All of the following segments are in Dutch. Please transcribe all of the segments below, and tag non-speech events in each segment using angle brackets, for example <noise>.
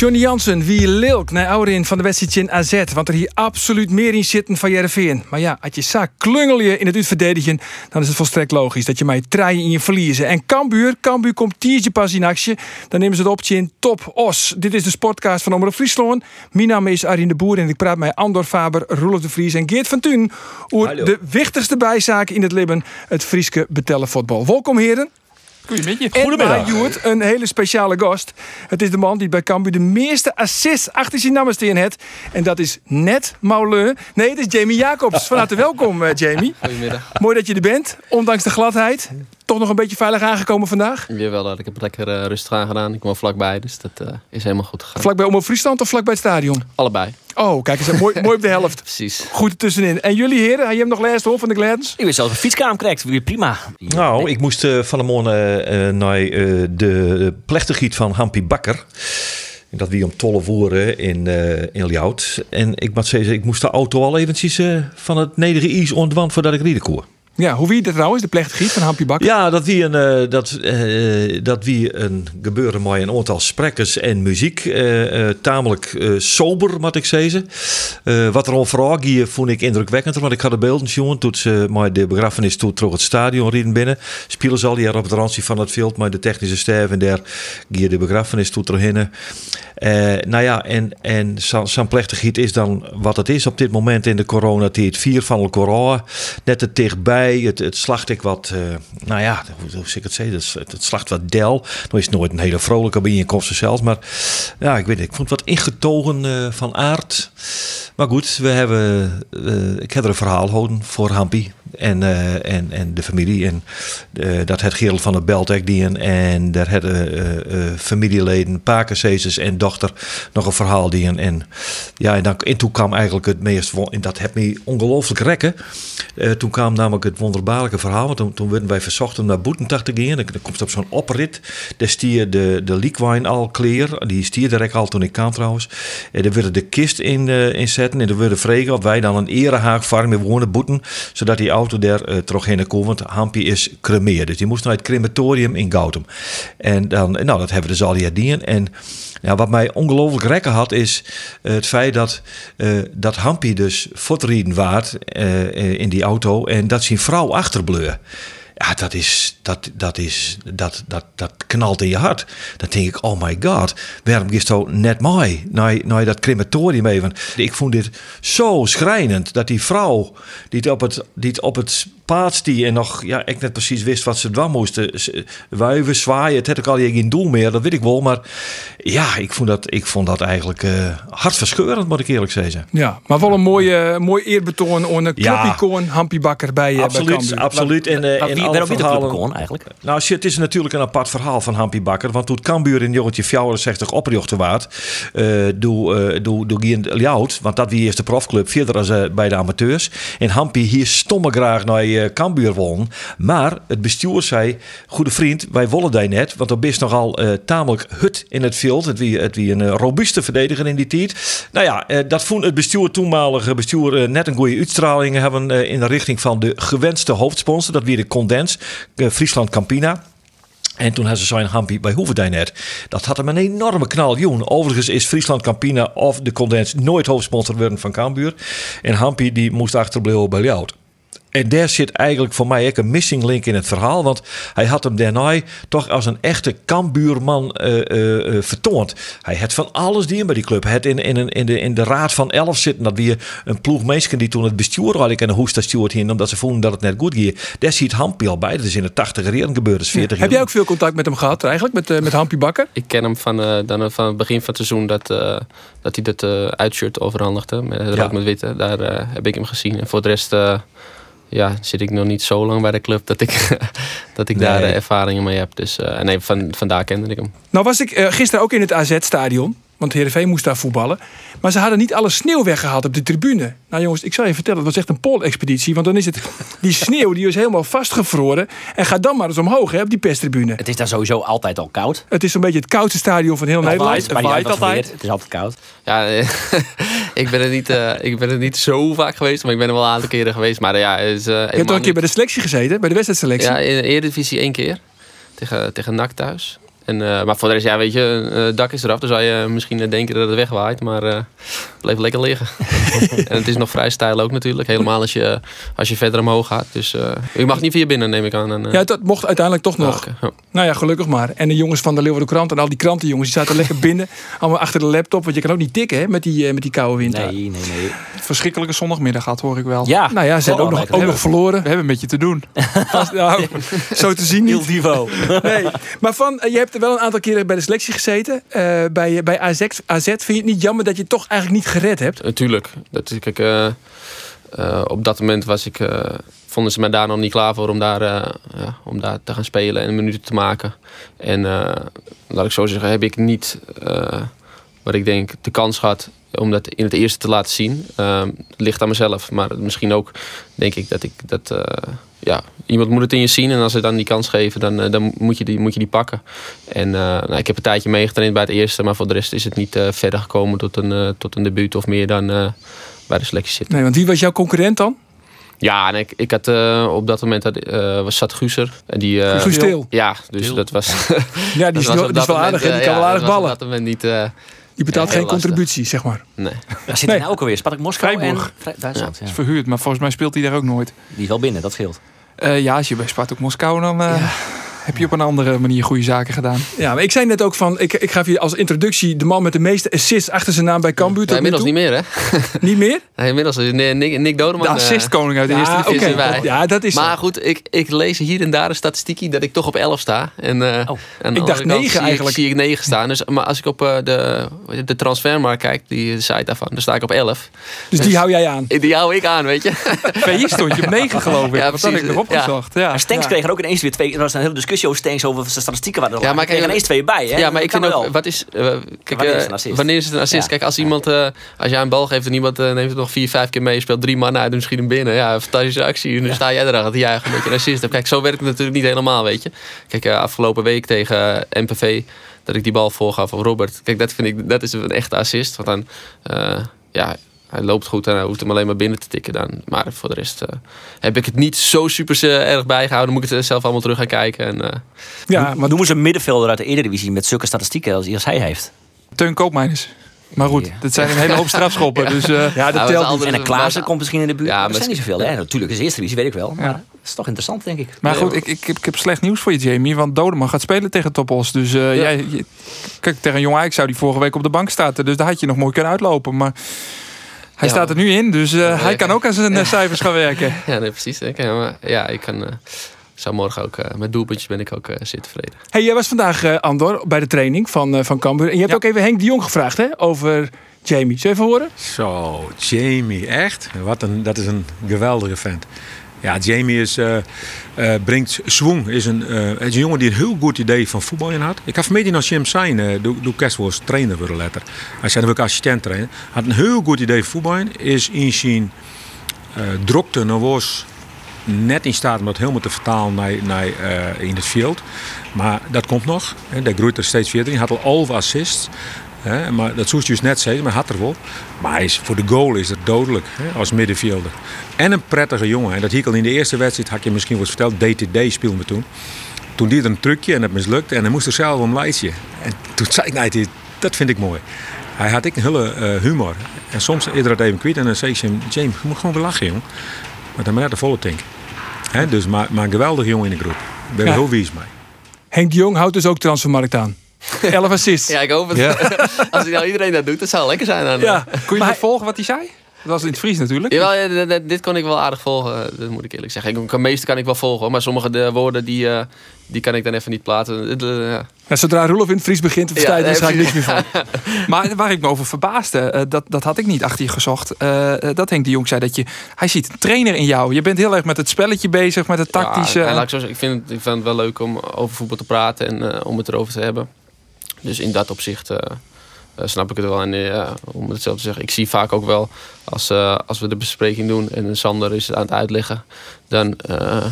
Johnny Jansen, wie lilk naar Aurin van de wedstrijd in AZ. Want er hier absoluut meer in zitten van Jereveen. Maar ja, als je zaak klungel je in het uitverdedigen... dan is het volstrekt logisch dat je mij treien in je verliezen. En Cambuur, Cambuur komt tiertje pas in actie. Dan nemen ze het optje in top os. Dit is de sportcast van Omroep Friesland. Mijn naam is Arjen de Boer en ik praat met Andor Faber, Roelof de Vries en Geert van Thun... over de wichtigste bijzaken in het Libben, het Frieske betellen voetbal. Welkom heren. Goedemiddag. En bij Joert, een hele speciale gast. Het is de man die bij Cambuur de meeste assists achter zijn namen staan heeft. En dat is net Mauleu. Nee, het is Jamie Jacobs. Van harte welkom, eh, Jamie. Goedemiddag. Mooi dat je er bent, ondanks de gladheid. Toch nog een beetje veilig aangekomen vandaag? Jawel, dat ik heb lekker eh, rustig aan gedaan. Ik woon vlakbij, dus dat eh, is helemaal goed gegaan. Vlak bij Omroep Friesland of vlak bij het stadion? Allebei, Oh, kijk eens, mooi, mooi op de helft. <laughs> precies. Goed ertussenin. En jullie heren, je hebt nog les hoor van de Gladens? Ik wist zelfs een fietskamer krijgt, weer prima. Nou, ik moest eh, van de morgen eh, naar eh, de plechtigheid van Hampie Bakker. En Dat wie om tolle voeren in, eh in Ljout. En ik moet zeggen, ik moest de auto al eventjes eh, van het nederige ijs ontwand voordat ik rieden kon. Ja, hoe wie dat trouwens, de plechtigheid van Hampje Bakker? Ja, dat wie een, eh, dat, eh, dat wie een gebeuren met een aantal sprekers en muziek. eh, tamelijk sober, moet ik zeggen. Wat er om vraag hier vond ik indrukwekkend. Want ik had de beelden jongen toen ze maar de begrafenis toe terug het stadion rieden binnen. Spelen ze al die op het randje van het veld. Maar de technische sterf en daar hier de begrafenis toe terug nou ja, en, en zo'n zo plechtigheid is dan wat het is op dit moment in de coronatijd. Vier van de corona, net te dichtbij. Het, het slacht ik wat, eh, nou ja, hoe, hoe ik het zeggen? Het, slacht wat del. Nou is nooit een hele vrolijke bijeenkomst zelfs. Maar ja, ik weet ik vond het wat ingetogen eh, van aard. Maar goed, we hebben, eh, ik heb er een verhaal houden voor Hampie. En, eh, en, en de familie. En eh, dat het Gerald van der Beltek die en, en daar hadden eh, familieleden, Pakersezes en dochter nog een verhaal die en, ja, en, dan, en toen kwam eigenlijk het meest, en dat heeft me ongelooflijk rekken. Toen kwam namelijk het wonderbaarlijke verhaal, want toen, toen werden wij verzocht om naar Boetentag te gaan. Dan, dan komt op zo'n oprit, daar stier de, de al kleer, die stier direct al toen ik kwam trouwens. En daar werden de kist in, in zetten en er werden vregen of wij dan een erehaag varm in wonen boeten, zodat die auto daar eh terug heen kon, want Hampie is cremeerd. Dus die moest naar het crematorium in Goutum. En dan, nou, dat hebben we dus al die dienen. En ja, wat mij ongelooflijk rekken had, is eh, het feit dat, eh dat Hampie dus voetrieden waard eh, eh, in die auto en dat zijn vrouw achterbleu. Ja, dat is, dat, dat is, dat, dat, dat knalt in je hart. Dan denk ik, oh my god, waarom is zo net mij naar, naar dat crematorium even? Ik vond dit zo schrijnend dat die vrouw die het op het, die het op het paard stie en nog, ja, ik net precies wist wat ze doen moesten. S- Wuiven, zwaaien, het had ook al geen doel meer, dat weet ik wel. Maar ja, ik vond dat, ik vond dat eigenlijk eh hartverscheurend, moet ik eerlijk zeggen. Ja, maar wel een mooie, mooi eerbetoon aan een Ja. clubicoon Hampje Bakker bij, eh, bij Absoluut, absoluut. En, eh, wie, alle verhalen- eigenlijk? Nou, het is natuurlijk een apart verhaal van Hampie Bakker. Want toen Cambuur in jongetje 64 opgejocht waard, eh doe, eh doe, doe Gien Ljout, want dat wie is de profclub, verder als eh, bij de amateurs. En Hampie hier stomme graag naar eh Cambuur won. Maar het bestuur zei, goede vriend, wij willen die net, want er is nogal eh, tamelijk hut in het veld. Het wie, het wie een eh, robuuste verdediger in die tijd. Nou ja, eh, dat vond het bestuur, toenmalige bestuur, eh, net een goede uitstraling hebben eh, in de richting van de gewenste hoofdsponsor. Dat wie de Condens, eh, Friesland Campina. En toen hadden ze zijn Hampie bij Hoeverdijn net. Dat had hem een enorme knal. Joen. Overigens is Friesland Campina of de Condens nooit hoofdsponsor worden van Cambuur. En Hampie die moest achterblijven bij. En daar zit eigenlijk voor mij ook een missing link in het verhaal. Want hij had hem daarna toch als een echte Kambuurman eh, eh, eh, vertoond. Hij had van alles die bij die club. Hij had in, in, een- in, de, in de raad van elf zitten. Dat weer een ploeg mensen die toen het bestuur eigenlijk en de hoesta steward hingen. Omdat ze voelden dat het net goed ging. Daar ziet Hampie al bij. Dat is in de 80 jaren gebeurd. Dat is 40 Heb jaar. jij ook veel contact met hem gehad eigenlijk, met, met Hampje Bakker? Ik ken hem van, eh, dan, van het begin van het seizoen dat, eh, dat hij dat eh uitshirt overhandigde. Met rood Ja. met witte. Daar eh, heb ik hem gezien. En voor de rest eh, ja, zit ik nog niet zo lang bij de club dat ik, <laughs> dat ik daar Nee. eh, ervaringen mee heb. Dus eh, nee, van, vandaar kende ik hem. Nou was ik eh, gisteren ook in het AZ-stadion. Want Heerenveen moest daar voetballen. Maar ze hadden niet alle sneeuw weggehaald op de tribune. Nou jongens, ik zal je vertellen, het was echt een poolexpeditie. Want dan is het, <laughs> die sneeuw die is helemaal vastgevroren. En ga dan maar eens omhoog hè, op die pestribune. Het is daar sowieso altijd al koud. Het is een beetje het koudste stadion van heel Nederland. Waait, maar waait niet uit wat altijd. Het is altijd koud. Ja, <laughs> ik, ben er niet, eh, ik ben er niet zo vaak geweest, maar ik ben er wel een aantal keren geweest. Maar eh, ja, is, eh, Je hebt ook een keer bij de selectie gezeten, bij de wedstrijdselectie. Ja, in de Eredivisie één keer. Tegen, tegen NAC thuis. En, eh, maar voor de rest, ja, weet je, eh, het dak is eraf. Dan zou je misschien denken dat het wegwaait. Maar eh, het bleef lekker liggen. <laughs> en het is nog vrij stijl ook natuurlijk. Helemaal als je, als je verder omhoog gaat. Dus eh je mag niet via binnen, neem ik aan. En, Ja, dat mocht uiteindelijk toch nog. ah, oké. Ja. Nou ja, gelukkig maar. En de jongens van de Leeuwarden Krant en al die krantenjongens, die zaten lekker binnen. <laughs> Allemaal achter de laptop, want je kan ook niet tikken hè, met, die, met die koude wind. Nee, nee, nee. Verschrikkelijke zondagmiddag gehad, hoor ik wel. Ja, Nou ja, ze hebben ook nog, ook nog verloren. We hebben een beetje te doen. <laughs> Nou, zo te zien Heel niet. niveau. Nee. Maar van, je hebt wel een aantal keren bij de selectie gezeten. eh, bij, bij AZ, AZ. Vind je het niet jammer dat je toch eigenlijk niet gered hebt? Natuurlijk. Dat is, kijk, eh, eh, op dat moment was ik, eh, vonden ze mij daar nog niet klaar voor om daar, eh, ja, om daar te gaan spelen en minuten te maken. En eh, laat ik zo zeggen, heb ik niet, eh, wat ik denk, de kans gehad om dat in het eerste te laten zien. Eh, ligt aan mezelf, maar misschien ook denk ik dat ik dat. Ja, iemand moet het in je zien en als ze dan die kans geven, dan, eh, dan moet, je die, moet je die pakken. En eh, nou, ik heb een tijdje meegetraind bij het eerste, maar voor de rest is het niet eh, verder gekomen tot een, eh, tot een debuut of meer dan eh, bij de selectie zitten. Nee, want wie was jouw concurrent dan? Ja, en ik, ik had eh, op dat moment had, eh, was Zat Guser. En die, eh. Ja, dus dat was. Ja, die <laughs> is, was wel, op die is dat wel moment, aardig. hè? Die kan ja, wel aardig dat was ballen. Op dat moment niet. Die betaalt Ja, geen lastig. contributie, zeg maar. nee. Waar zit Nee. hij nou ook alweer? Spartak Moskou Freiburg. en Vrij- Duitsland. Ja. is verhuurd, maar volgens mij speelt hij daar ook nooit. Die is wel binnen, dat scheelt. Eh, ja, als je bij Spartak Moskou, dan eh, heb je op een andere manier goede zaken gedaan. Ja, maar ik zei net ook van, ik, ik gaf je als introductie de man met de meeste assists achter zijn naam bij Cambuur. Ja, inmiddels niet meer, hè? <laughs> Niet meer? Nee, inmiddels is Nick, Nick Dodeman. De eh, assistkoning uit de eerste Ja, divisie. erbij. Ja, dat is maar zo. goed, ik, ik lees hier en daar een statistiekje dat ik toch op 11 sta. En, eh, Oh. dacht andere kant negen zie ik- eigenlijk. zie ik 9 staan. Dus, maar als ik op eh, de, de transfermarkt kijk, die site daarvan, dan sta ik op 11. Dus die hou jij aan. Die hou ik aan, weet je. <laughs> VI stond je op 9 geloof ik. Ja, dat had ik precies. nog opgezocht. Ja. Maar Stenks Ja. kreeg er ook ineens weer twee. Er was een hele discussie over Stenks over zijn statistieken. Waar er Ja, maar kreeg er kijk, ineens twee bij. Hè? Ja, maar Dat ik vind ook, wel. wat is, eh, kijk, Wanneer is eh, het een assist? wanneer is het een assist? Ja. Kijk, als iemand, eh, als jij een bal geeft en iemand eh, neemt het nog vier, vijf keer mee, je speelt drie mannen uit en misschien hem binnen. Ja, fantastische actie. En dan sta jij erachter, ja, een beetje een assist hebt. Kijk, zo werkt het natuurlijk niet helemaal, weet je. Kijk, afgelopen week tegen MPV, dat ik die bal voorgaf op Robert. Kijk, dat vind ik, dat is een echte assist. Want dan, ja, hij loopt goed en hij hoeft hem alleen maar binnen te tikken dan. Maar voor de rest eh, heb ik het niet zo super eh, erg bijgehouden. Moet ik het zelf allemaal terug gaan kijken. En, eh, Ja, maar Noem eens een middenvelder uit de Eredivisie met zulke statistieken als, als hij heeft. Teun Koopmeiners. Maar goed, dat zijn een hele <laughs> hoop strafschoppen. Dus eh, ja, dat telt niet. En een Klaassen komt misschien in de buurt. Ja, maar zijn niet zoveel. Hè? Natuurlijk is de Eerste Divisie, weet ik wel. Maar Ja. het is toch interessant, denk ik. Maar goed, ik, ik, heb, ik heb slecht nieuws voor je, Jamie. Want Dodeman gaat spelen tegen Topos. Dus eh, Ja. jij, je- kijk, tegen Jong Ajax zou die vorige week op de bank staan. Dus daar had je nog mooi kunnen uitlopen. Maar hij Ja. staat er nu in. Dus eh, hij kan ook aan zijn eh, cijfers gaan werken. <laughs> Ja, nee, precies. Ik, ja, maar, ja, ik kan, eh, zou morgen ook, eh, met doelpuntjes ben ik ook eh zeer tevreden. Hey, jij was vandaag, eh, Andor, bij de training van, eh van Cambuur. En je hebt Ja. ook even Henk de Jong gevraagd hè, over Jamie. Zullen we even horen? Zo, Jamie, echt? Wat een, dat is een geweldige vent. Ja, Jamie is, eh, eh, brengt swing. Is een, eh, is een jongen die een heel goed idee van voetbal in had. Ik had vanmiddag naar Jim zijn, uh, doe Kerstwoord trainer worden letter. Hij zei ik assistent trainer. Had een heel goed idee van voetbal in. Is in zijn eh drukte nog was net in staat om dat helemaal te vertalen naar, naar, in het veld. Maar dat komt nog. Hè. Groeit er steeds verder. Hij had al 11 assists. Maar dat zoest dus net zeggen, maar had er wel. Maar is, voor de goal is het dodelijk als middenvelder. En een prettige jongen. En dat hier al in de eerste wedstrijd, had je misschien wel eens verteld, DTD speelde me toen. Toen deed er een trucje en dat mislukte. En hij moest er zelf om leidje. En toen zei ik, nee, dit- dat vind ik mooi. Hij had ik een hele eh, humor. En soms eerder het even kwijt. En dan zei ik hem, James, je moet gewoon weer lachen, jongen. Maar dan maar net de volle tank. Hè, dus maar, maar een geweldige jongen in de groep. Ik ben Ja. heel wies mee. Henk de Jong houdt dus ook transfermarkt aan. 11 assists. Ja, ik hoop het. <laughs> Als nou iedereen dat doet, dat zou lekker zijn. Dan, Ja. Kon je Maar nog volgen wat hij zei? Dat was in het Fries natuurlijk. Jawel, dit- kon ik wel aardig volgen, dat moet ik eerlijk zeggen. Ik, het meeste kan ik wel volgen, maar sommige de woorden die, eh, die kan ik dan even niet plaatsen. Eh, ja. Ja, zodra Roelof in het Fries begint te verstaan, Ja, ga ik niks meer van. <laughs> Maar waar ik me over verbaasde, eh, dat, dat had ik niet achter je gezocht. eh, eh, dat Henk de Jong zei dat je. Hij ziet een trainer in jou. Je bent heel erg met het spelletje bezig, met het tactische. Ja, laat ik, zo zeggen, ik, vind het, ik vind het wel leuk om over voetbal te praten en eh, om het erover te hebben. Dus in dat opzicht eh, eh, snap ik het wel. En eh, ja, om het zelf te zeggen, ik zie vaak ook wel als, eh, als we de bespreking doen en Sander is het aan het uitleggen, dan eh,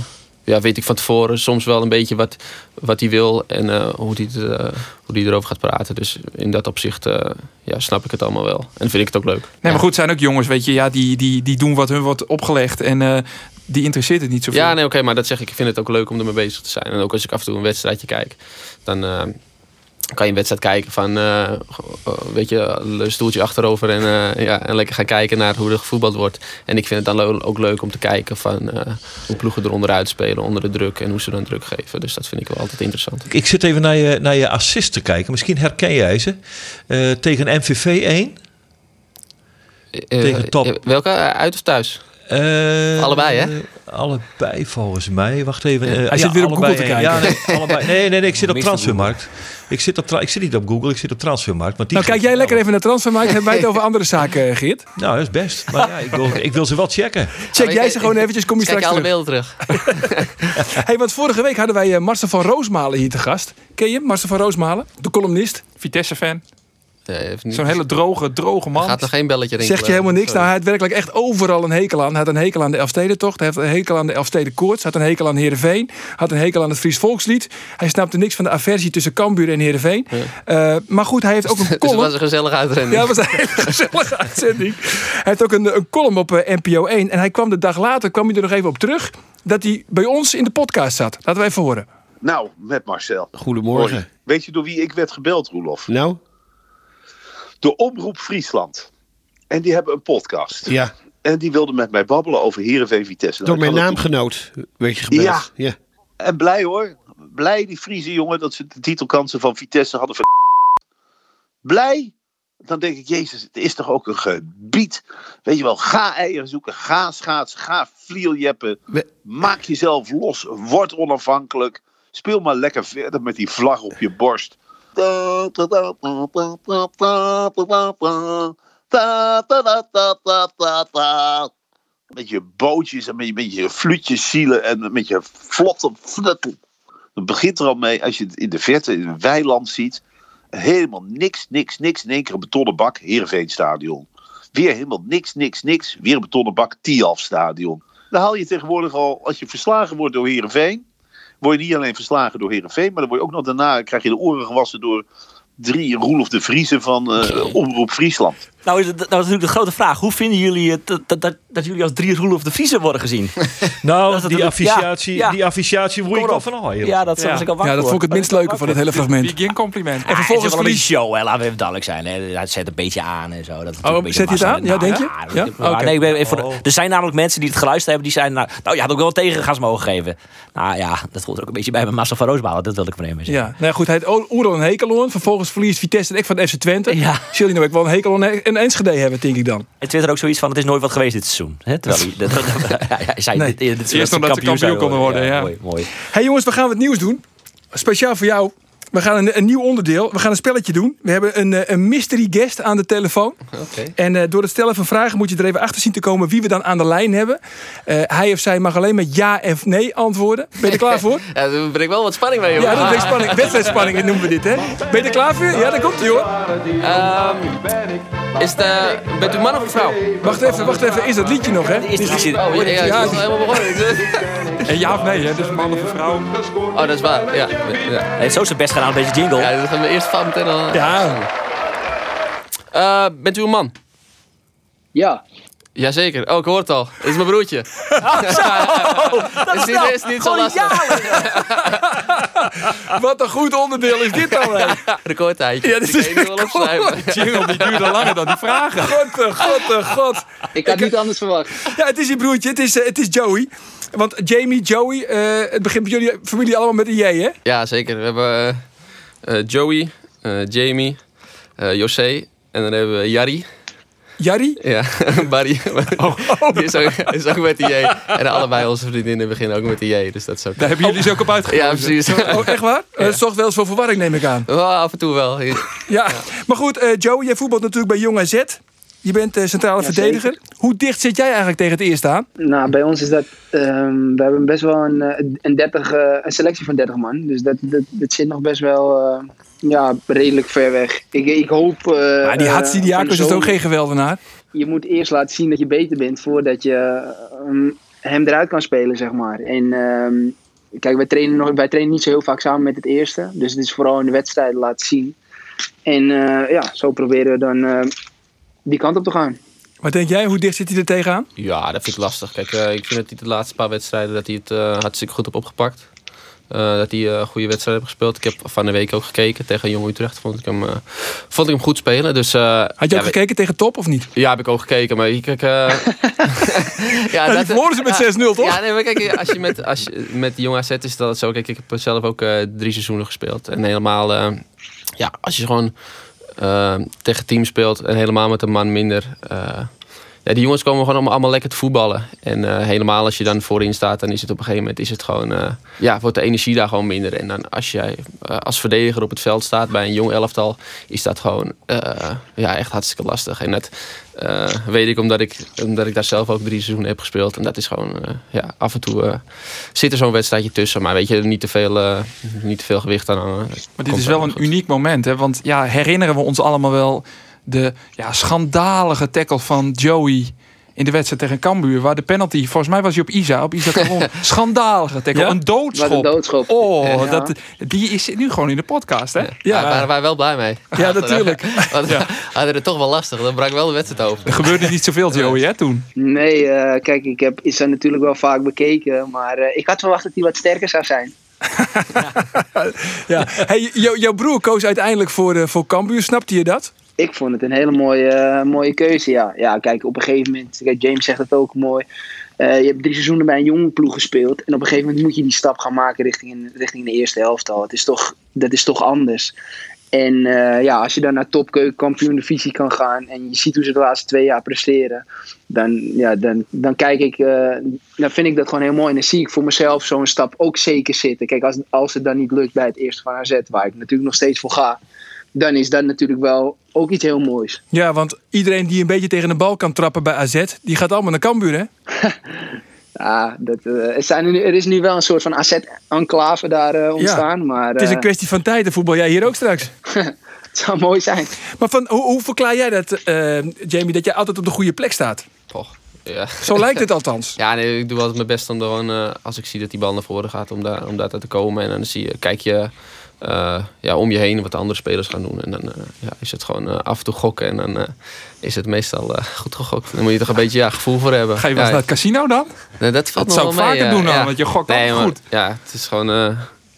ja, weet ik van tevoren soms wel een beetje wat, wat hij wil en eh, hoe hij het, eh, hoe die erover gaat praten. Dus in dat opzicht eh, ja, snap ik het allemaal wel. En vind ik het ook leuk. Nee, maar goed, zijn ook jongens, weet je, ja, die, die, die doen wat hun wordt opgelegd. En eh, die interesseert het niet zoveel. Ja, nee, oké, maar dat zeg ik. Ik vind het ook leuk om ermee bezig te zijn. En ook als ik af en toe een wedstrijdje kijk, dan eh, kan je een wedstrijd kijken van, eh, eh, weet je, een stoeltje achterover en, eh, ja, en lekker gaan kijken naar hoe er gevoetbald wordt. En ik vind het dan ook leuk om te kijken van eh, hoe ploegen er onderuit spelen, onder de druk en hoe ze dan druk geven. Dus dat vind ik wel altijd interessant. Ik zit even naar je, naar je assist te kijken. Misschien herken jij ze. Eh, tegen MVV 1. Eh, Tegen top. welke? Uit of thuis? Eh, Allebei, hè? Allebei volgens mij. Wacht even. Hij zit weer op allebei Google te één. Ja, nee, allebei. Nee, nee, nee, ik zit op. Transfermarkt. Ik zit, op ik zit niet op Google, ik zit op Transfermarkt. Want die Nou, kijk jij lekker even naar Transfermarkt. Hebben wij het over andere zaken, eh, Geert? Nou, dat is best. Maar ja, ik wil, ik wil ze wel checken. Check jij ze gewoon eventjes, kom je Kijk straks alle terug. beelden terug. <laughs> Hey, want vorige week hadden wij eh, Marcel van Roosmalen hier te gast. Ken je Marcel van Roosmalen? De columnist. Vitesse-fan. Nee, Zo'n hele droge, droge man. Gaat er geen belletje rinkelen. Zegt je helemaal niks. Sorry. Nou, hij had werkelijk echt overal een hekel aan. Hij had een hekel aan de Elfstedentocht. Hij heeft een hekel aan de Elfsteden Koorts. Hij had een hekel aan Heerenveen. had een hekel aan het Fries Volkslied. Hij snapte niks van de aversie tussen Cambuur en Heerenveen. Eh, maar goed, hij heeft ook een Dus <laughs> het column. was een gezellige uitrending. Ja, dat was een hele <laughs> gezellige uitzending. Hij heeft ook een, een column op eh, NPO 1. En hij kwam de dag later, kwam hij er nog even op terug... dat hij bij ons in de podcast zat. Laten we even horen. Nou, met Marcel. Goedemorgen. Hoi. Weet je door wie ik werd gebeld, Roelof? Nou, Door Omroep Friesland. En die hebben een podcast. ja, En die wilden met mij babbelen over Heerenveen Vitesse. Nou, door ik mijn naamgenoot werd je gebeld. Ja. ja. En blij hoor. Blij die Friese jongen dat ze de titelkansen van Vitesse hadden ver... Blij. Dan denk ik, jezus, het is toch ook een gebied. Weet je wel, ga eieren zoeken, ga schaatsen, ga vlierjeppen. We- Maak jezelf los, word onafhankelijk. Speel maar lekker verder met die vlag op je borst. Met je bootjes en met je, met je zielen en met je vlotte fluttel. Dan begint er al mee, als je het in de verte in een weiland ziet, helemaal niks, niks, niks. In één keer een betonnen bak, Heerenveenstadion. Weer helemaal niks, niks, niks. Weer een betonnen bak, Tiafstadion. Dan haal je tegenwoordig al, als je verslagen wordt door Heerenveen, word je niet alleen verslagen door Heerenveen... maar dan word je ook nog daarna, krijg je de oren gewassen door... drie Roelof de Vriezen van eh, Omroep Friesland. Nou is, het, nou is natuurlijk de grote vraag. Hoe vinden jullie het dat, dat, dat, dat jullie als drie Roelof de Vriezen worden gezien? <laughs> Nou, die affichatie, ja, ja. die Kom ik wel erop. van joh. Ja, dat Ja. was ik al bang Ja, dat vond ik het minst leuke van het hele fragment. Geen compliment. En vervolgens het is wel een verlies... show, hè. laten we even duidelijk zijn. Hè. Hij zet een beetje aan en zo. Dat het Oh, een zet hij het aan? massa- Ja, denk je? Ja? ja, Oké. nee, ik ben even voor de- Oh. er zijn namelijk mensen die het geluisterd hebben. Die zijn, nou, nou, je had ook wel tegengas mogen geven. Nou ja, dat voelt er ook een beetje bij mijn Marcel van Roosbalen. Dat wil ik van hem zeggen. Ja, nou ja, goed, hij had Oerol een hekel aan. Vervolgens verliest Vitesse en ik van FC Twente. Ja. Zullen die nou ook wel een hekel aan een Enschede hebben, denk ik dan. En Twitter ook zoiets van, het is nooit wat geweest dit seizoen. Hè? Terwijl hij, dat, <laughs> <laughs> hij zei Nee. dit, dit, dit, Eerst omdat ze kampioen konden worden, ja. Mooi, mooi. hey jongens, we gaan wat nieuws doen. Speciaal voor jou. We gaan een, een nieuw onderdeel. We gaan een spelletje doen. We hebben een, eh, een mystery guest aan de telefoon. Oké. En eh, door het stellen van vragen moet je er even achter zien te komen wie we dan aan de lijn hebben. Eh, hij of zij mag alleen met ja of nee antwoorden. Ben je er klaar voor? <laughs> Ja, daar ben ik wel wat spanning mee, hoor. Ja, dat is spanning. Wedstrijdspanning noemen we dit, hè? Ben je er klaar voor? Ja, daar komt hij hoor. Ehm, is het, bent u man of vrouw? Wacht even, wacht even. Is dat liedje nog, hè? Is die zin- Oh, ja, ja, helemaal begonnen. <laughs> En ja of nee, hè? Dus man of een vrouw. Oh, dat is waar. Ja, ja. Hij heeft zo zijn best gedaan, een beetje jingle. ja dat gaan we eerst van meteen al. Ja. Eh, bent u een man? Ja, Jazeker. Oh, ik hoor het al. Dit is mijn broertje. <laughs> <laughs> is niet, is niet zo Gewoon lastig. <laughs> <laughs> Wat een goed onderdeel is dit dan, hè? Recordtijdje. Ja, dit is Ik weet niet wel opschrijven. <laughs> Jingle, die duurde langer dan die vragen. God, eh, god, eh, god. ik had niet anders verwacht. Ja, het is je broertje. Het is, eh, het is Joey. Want Jamie, Joey, eh, het begint bij jullie familie allemaal met een J, hè? Ja, zeker. We hebben Joey, eh, Jamie, eh José en dan hebben we Jarry. Jarry? Ja, <laughs> Barry. Die is ook, is ook met die J. En allebei onze vriendinnen beginnen ook met die J. Dus dat is ook... Daar hebben jullie ze ook op uitgekozen. Ja, precies. Oh, echt waar? Eh, Dat zorgt wel eens voor verwarring, neem ik aan. Wel, af en toe wel. Ja, maar goed, eh, Joey, jij voetbalt natuurlijk bij Jong AZ. Je bent eh, centrale Ja, verdediger. Hoe dicht zit jij eigenlijk tegen het eerste aan? Nou, bij ons is dat. ehm, we hebben best wel een, eh, een, 30, eh, een selectie van 30 man. Dus dat, dat, dat zit nog best wel. ja, redelijk ver weg. Ik, ik hoop. Maar die Hatsidiakos van de is ook zomer- geen geweldenaar. Je moet eerst laten zien dat je beter bent voordat je ehm, hem eruit kan spelen, zeg maar. En ehm, kijk, wij trainen, nog, wij trainen niet zo heel vaak samen met het eerste. Dus het is vooral in de wedstrijden laten zien. En ja, zo proberen we dan die kant op te gaan. Wat denk jij? Hoe dicht zit hij er tegenaan? Ja, dat vind ik lastig. Kijk, eh, ik vind dat hij de laatste paar wedstrijden dat hij het eh, hartstikke goed heeft opgepakt. Eh, dat hij eh, goede wedstrijden heeft gespeeld. Ik heb van de week ook gekeken tegen Jong Utrecht. Vond ik hem, eh, vond ik hem goed spelen. Dus, eh, Had je ja, ook we- gekeken tegen top of niet? Ja, heb ik ook gekeken. Maar kijk, eh <laughs> <laughs> ja, Ja, die verloren ze met 6-0, toch? Ja, nee, maar kijk, als je met, als je, met de jonge AZ is dat zo. Kijk, ik heb zelf ook eh, drie seizoenen gespeeld. En helemaal, eh, ja, als je gewoon tegen team speelt en helemaal met een man minder. eh, ja, die jongens komen gewoon allemaal, allemaal lekker te voetballen. En eh, helemaal als je dan voorin staat, dan is het op een gegeven moment is het gewoon, eh, ja, wordt de energie daar gewoon minder. En dan als jij als verdediger op het veld staat bij een jong elftal, is dat gewoon ja, echt hartstikke lastig. En dat eh, weet ik omdat, ik omdat ik daar zelf ook drie seizoenen heb gespeeld. En dat is gewoon, eh, ja, af en toe eh, zit er zo'n wedstrijdje tussen. Maar weet je, niet te veel, niet te veel gewicht aan hangen. Maar dit is wel een goed. uniek moment. Hè? Want ja, herinneren we ons allemaal wel de ja, schandalige tackle van Joey in de wedstrijd tegen Cambuur. Waar de penalty, volgens mij was hij op Isa. Op Isa Caron. <laughs> Schandalige tackle. Ja? Een doodschop. een doodschop. Oh, Ja. dat, die is nu gewoon in de podcast, hè? Ja. Daar waren wij wel blij mee. Ja, natuurlijk. <laughs> Want we hadden het toch wel lastig. Dan brak wel de wedstrijd over. Er gebeurde niet zoveel, <laughs> Joey, hè, toen. Nee, eh, kijk, ik heb Issa natuurlijk wel vaak bekeken. Maar eh, ik had verwacht dat hij wat sterker zou zijn. Ja. Hey, jou- jouw broer koos uiteindelijk voor, eh, voor Cambuur. Snapte je dat? Ik vond het een hele mooie, eh, mooie keuze, ja. Ja, kijk, op een gegeven moment... Kijk, James zegt het ook mooi. Eh, je hebt drie seizoenen bij een jonge ploeg gespeeld. En op een gegeven moment moet je die stap gaan maken richting, richting de eerste helftal. Het is toch, dat is toch anders. En eh, ja, als je dan naar topkeukenkampioen divisie kan gaan... en je ziet hoe ze de laatste twee jaar presteren... dan, ja, dan, dan kijk ik... dan vind ik dat gewoon heel mooi. En dan zie ik voor mezelf zo'n stap ook zeker zitten. Kijk, als, als het dan niet lukt bij het eerste van AZ... waar ik natuurlijk nog steeds voor ga... dan is dat natuurlijk wel ook iets heel moois. Ja, want iedereen die een beetje tegen de bal kan trappen bij AZ, die gaat allemaal naar Cambuur, hè? <laughs> Ja, dat, eh, er, zijn er, nu, er is nu wel een soort van asset-enclave daar eh, ontstaan. Maar Het is een eh, kwestie van tijd en voetbal jij hier ook straks. <laughs> het zou mooi zijn. Maar van, hoe, hoe verklaar jij dat, eh, Jamie, dat jij altijd op de goede plek staat? Poch. Ja. Zo lijkt het althans. <laughs> Ja, nee, ik doe altijd mijn best om er gewoon, eh, als ik zie dat die bal naar voren gaat, om daar, om daar te komen. En dan zie je, kijk je eh, ja, om je heen wat de andere spelers gaan doen. En dan eh, ja, is het gewoon eh, af en toe gokken. En dan is het meestal goed gegokt. Dan moet je toch een beetje ja, gevoel voor hebben. Ga je wel ja, naar het casino dan? nee, dat valt Dat nog zou ik mee, vaker doen dan, want je gokt nee, altijd maar, goed. Ja, het is gewoon